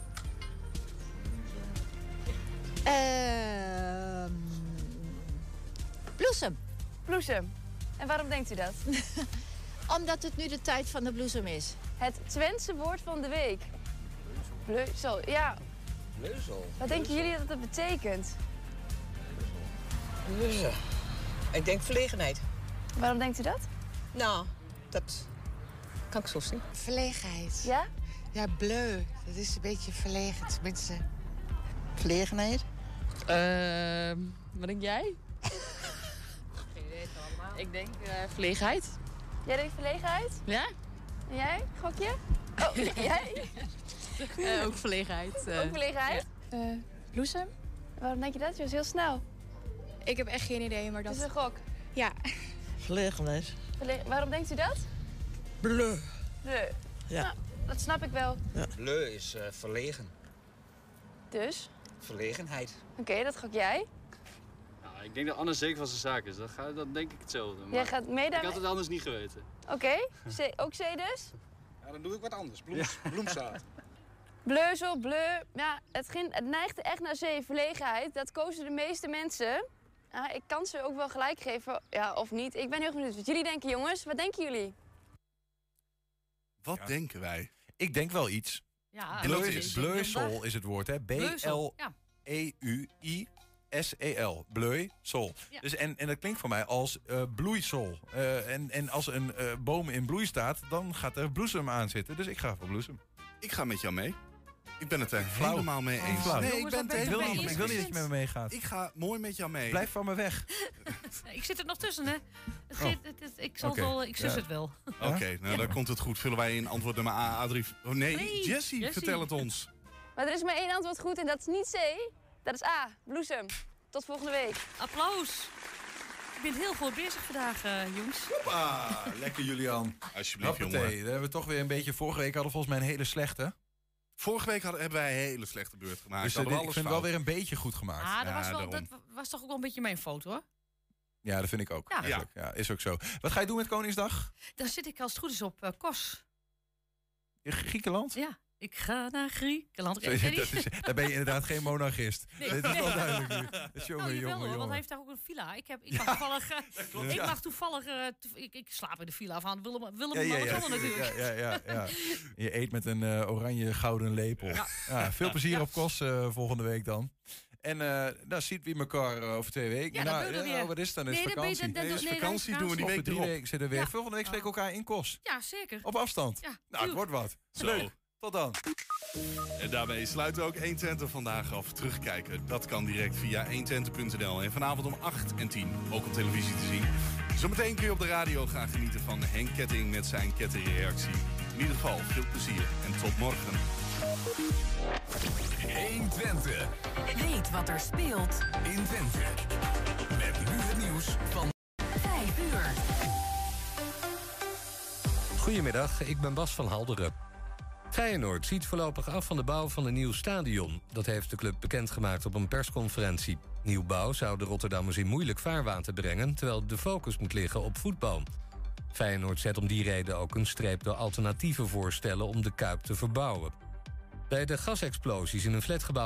Ehm bloesem. Bloesem. En waarom denkt u dat? Omdat het nu de tijd van de bloesem is. Het Twentse woord van de week. Bleuzel, ja. Bleusel? Wat denken jullie dat dat betekent? Ik denk verlegenheid. Waarom denkt u dat? Nou, dat kan ik zo zien. Verlegenheid. Ja? Ja, bleu. Dat is een beetje verlegen. Tenminste, verlegenheid. Ehm, wat denk jij? Ik denk eh verlegenheid. Jij denkt verlegenheid? Ja? En jij? Gokje? Oh, jij? Eh, ook verlegenheid. eh. Ook verlegenheid? Eh, bloesem? Waarom denk je dat? Je was heel snel. Ik heb echt geen idee, maar dat... Het is een gok. Ja. Verlegenheid. Verle- Waarom denkt u dat? Bleu. Bleu. Ja. Nou, dat snap ik wel. Bleu is eh, verlegen. Dus? Verlegenheid. Oké, dat gok jij. Ja, ik denk dat Anne zeker van zijn zaak is. Dat, ga, dat denk ik hetzelfde. Maar Jij gaat mee Ik daarmee? had het anders niet geweten. Oké, ook C dus? Ja, dan doe ik wat anders. Bloems, Bloemzaad. Bleuzel, bleu. Ja, het, ging, het neigde echt naar C, verlegenheid. Dat kozen de meeste mensen. Ja, ik kan ze ook wel gelijk geven, ja, of niet. Ik ben heel benieuwd wat jullie denken, jongens. Wat denken jullie? Wat denken wij? Ik denk wel iets. Ja, Bleu, dat is- Bleusel is het woord, hè? B-L-E-U-I-S-E-L. Bleusel. Ja. Dus en, en dat klinkt voor mij als eh, bloeisel. Eh, en, en als een eh, boom in bloei staat, dan gaat er bloesem aan zitten. Dus ik ga voor bloesem. Ik ga met jou mee. Ik ben het er Flauw. helemaal mee eens. Flauw. Nee, ik ben het ben er ik helemaal mee mee Ik wil niet dat je met me meegaat. Ik ga mooi met jou mee. Blijf van me weg. Ik zit er nog tussen, hè? Het geeft- het- het- ik zal Oké, het wel, ik zus ja. het wel. Oké, nou dan komt het goed. Vullen wij in antwoord nummer A, A3... Oh nee, Nee, Jessie, Jessie. vertel het ons. Maar er is maar één antwoord goed en dat is niet C. Dat is A, bloesem. Tot volgende week. Applaus. Ik ben heel goed bezig vandaag, eh, jongens. Ah, lekker Julian. Alsjeblieft, Hoppatee, jongen. Dan hebben we toch weer een beetje... Vorige week hadden we volgens mij een hele slechte. Vorige week hadden, hebben wij een hele slechte beurt gemaakt. Dus eh, Hadden we ik alles vind het wel weer een beetje goed gemaakt. Ah, dat, Ja, was wel, daarom. dat was toch ook wel een beetje mijn foto, hoor. Ja, dat vind ik ook. Ja. eigenlijk. Ja. is ook zo. Wat ga je doen met Koningsdag? Dan zit ik als het goed is op eh, Kos. In Griekenland? Ja, ik ga naar Griekenland. Dat is, daar ben je inderdaad geen monarchist. Nee. Dat is wel duidelijk nu. Dat is jongen, Oh, jawel, jongen, hoor, want jongen. hij heeft daar ook een villa. Ik, heb, ik mag toevallig, eh, ik, ja. mag toevallig eh, ik, ik slaap in de villa van Willem, Willem Ja, ja, ja. Natuurlijk. Ja, ja, ja, ja. Je eet met een eh, oranje gouden lepel. Ja. veel plezier op Kos volgende week dan. En nou ziet wie elkaar over twee weken. Nou, weer. wat is het dan? Is Nee, vakantie. dan- dan- Nee, is nee, vakantie, is doen we die week drie weken zitten we weer. Volgende week spreken we elkaar in Kos. Ja, zeker. Op afstand. Ja, nou, het wordt wat. Zo. Leuk. Tot dan. En daarmee sluiten we ook 120 vandaag af. Terugkijken, dat kan direct via 120.nl. En vanavond om 8 en 10 ook op televisie te zien. Zometeen kun je op de radio gaan genieten van Henk Ketting met zijn kettingreactie. In ieder geval, veel plezier en tot morgen. 120 Weet wat er speelt in Twente. Met nu het nieuws van 5 uur. Goedemiddag, ik ben Bas van Halderen. Feyenoord ziet voorlopig af van de bouw van een nieuw stadion. Dat heeft de club bekendgemaakt op een persconferentie. Nieuwbouw zou de Rotterdammers in moeilijk vaarwater brengen... terwijl de focus moet liggen op voetbal. Feyenoord zet om die reden ook een streep door alternatieve voorstellen... om de Kuip te verbouwen. Bij de gasexplosies in een flatgebouw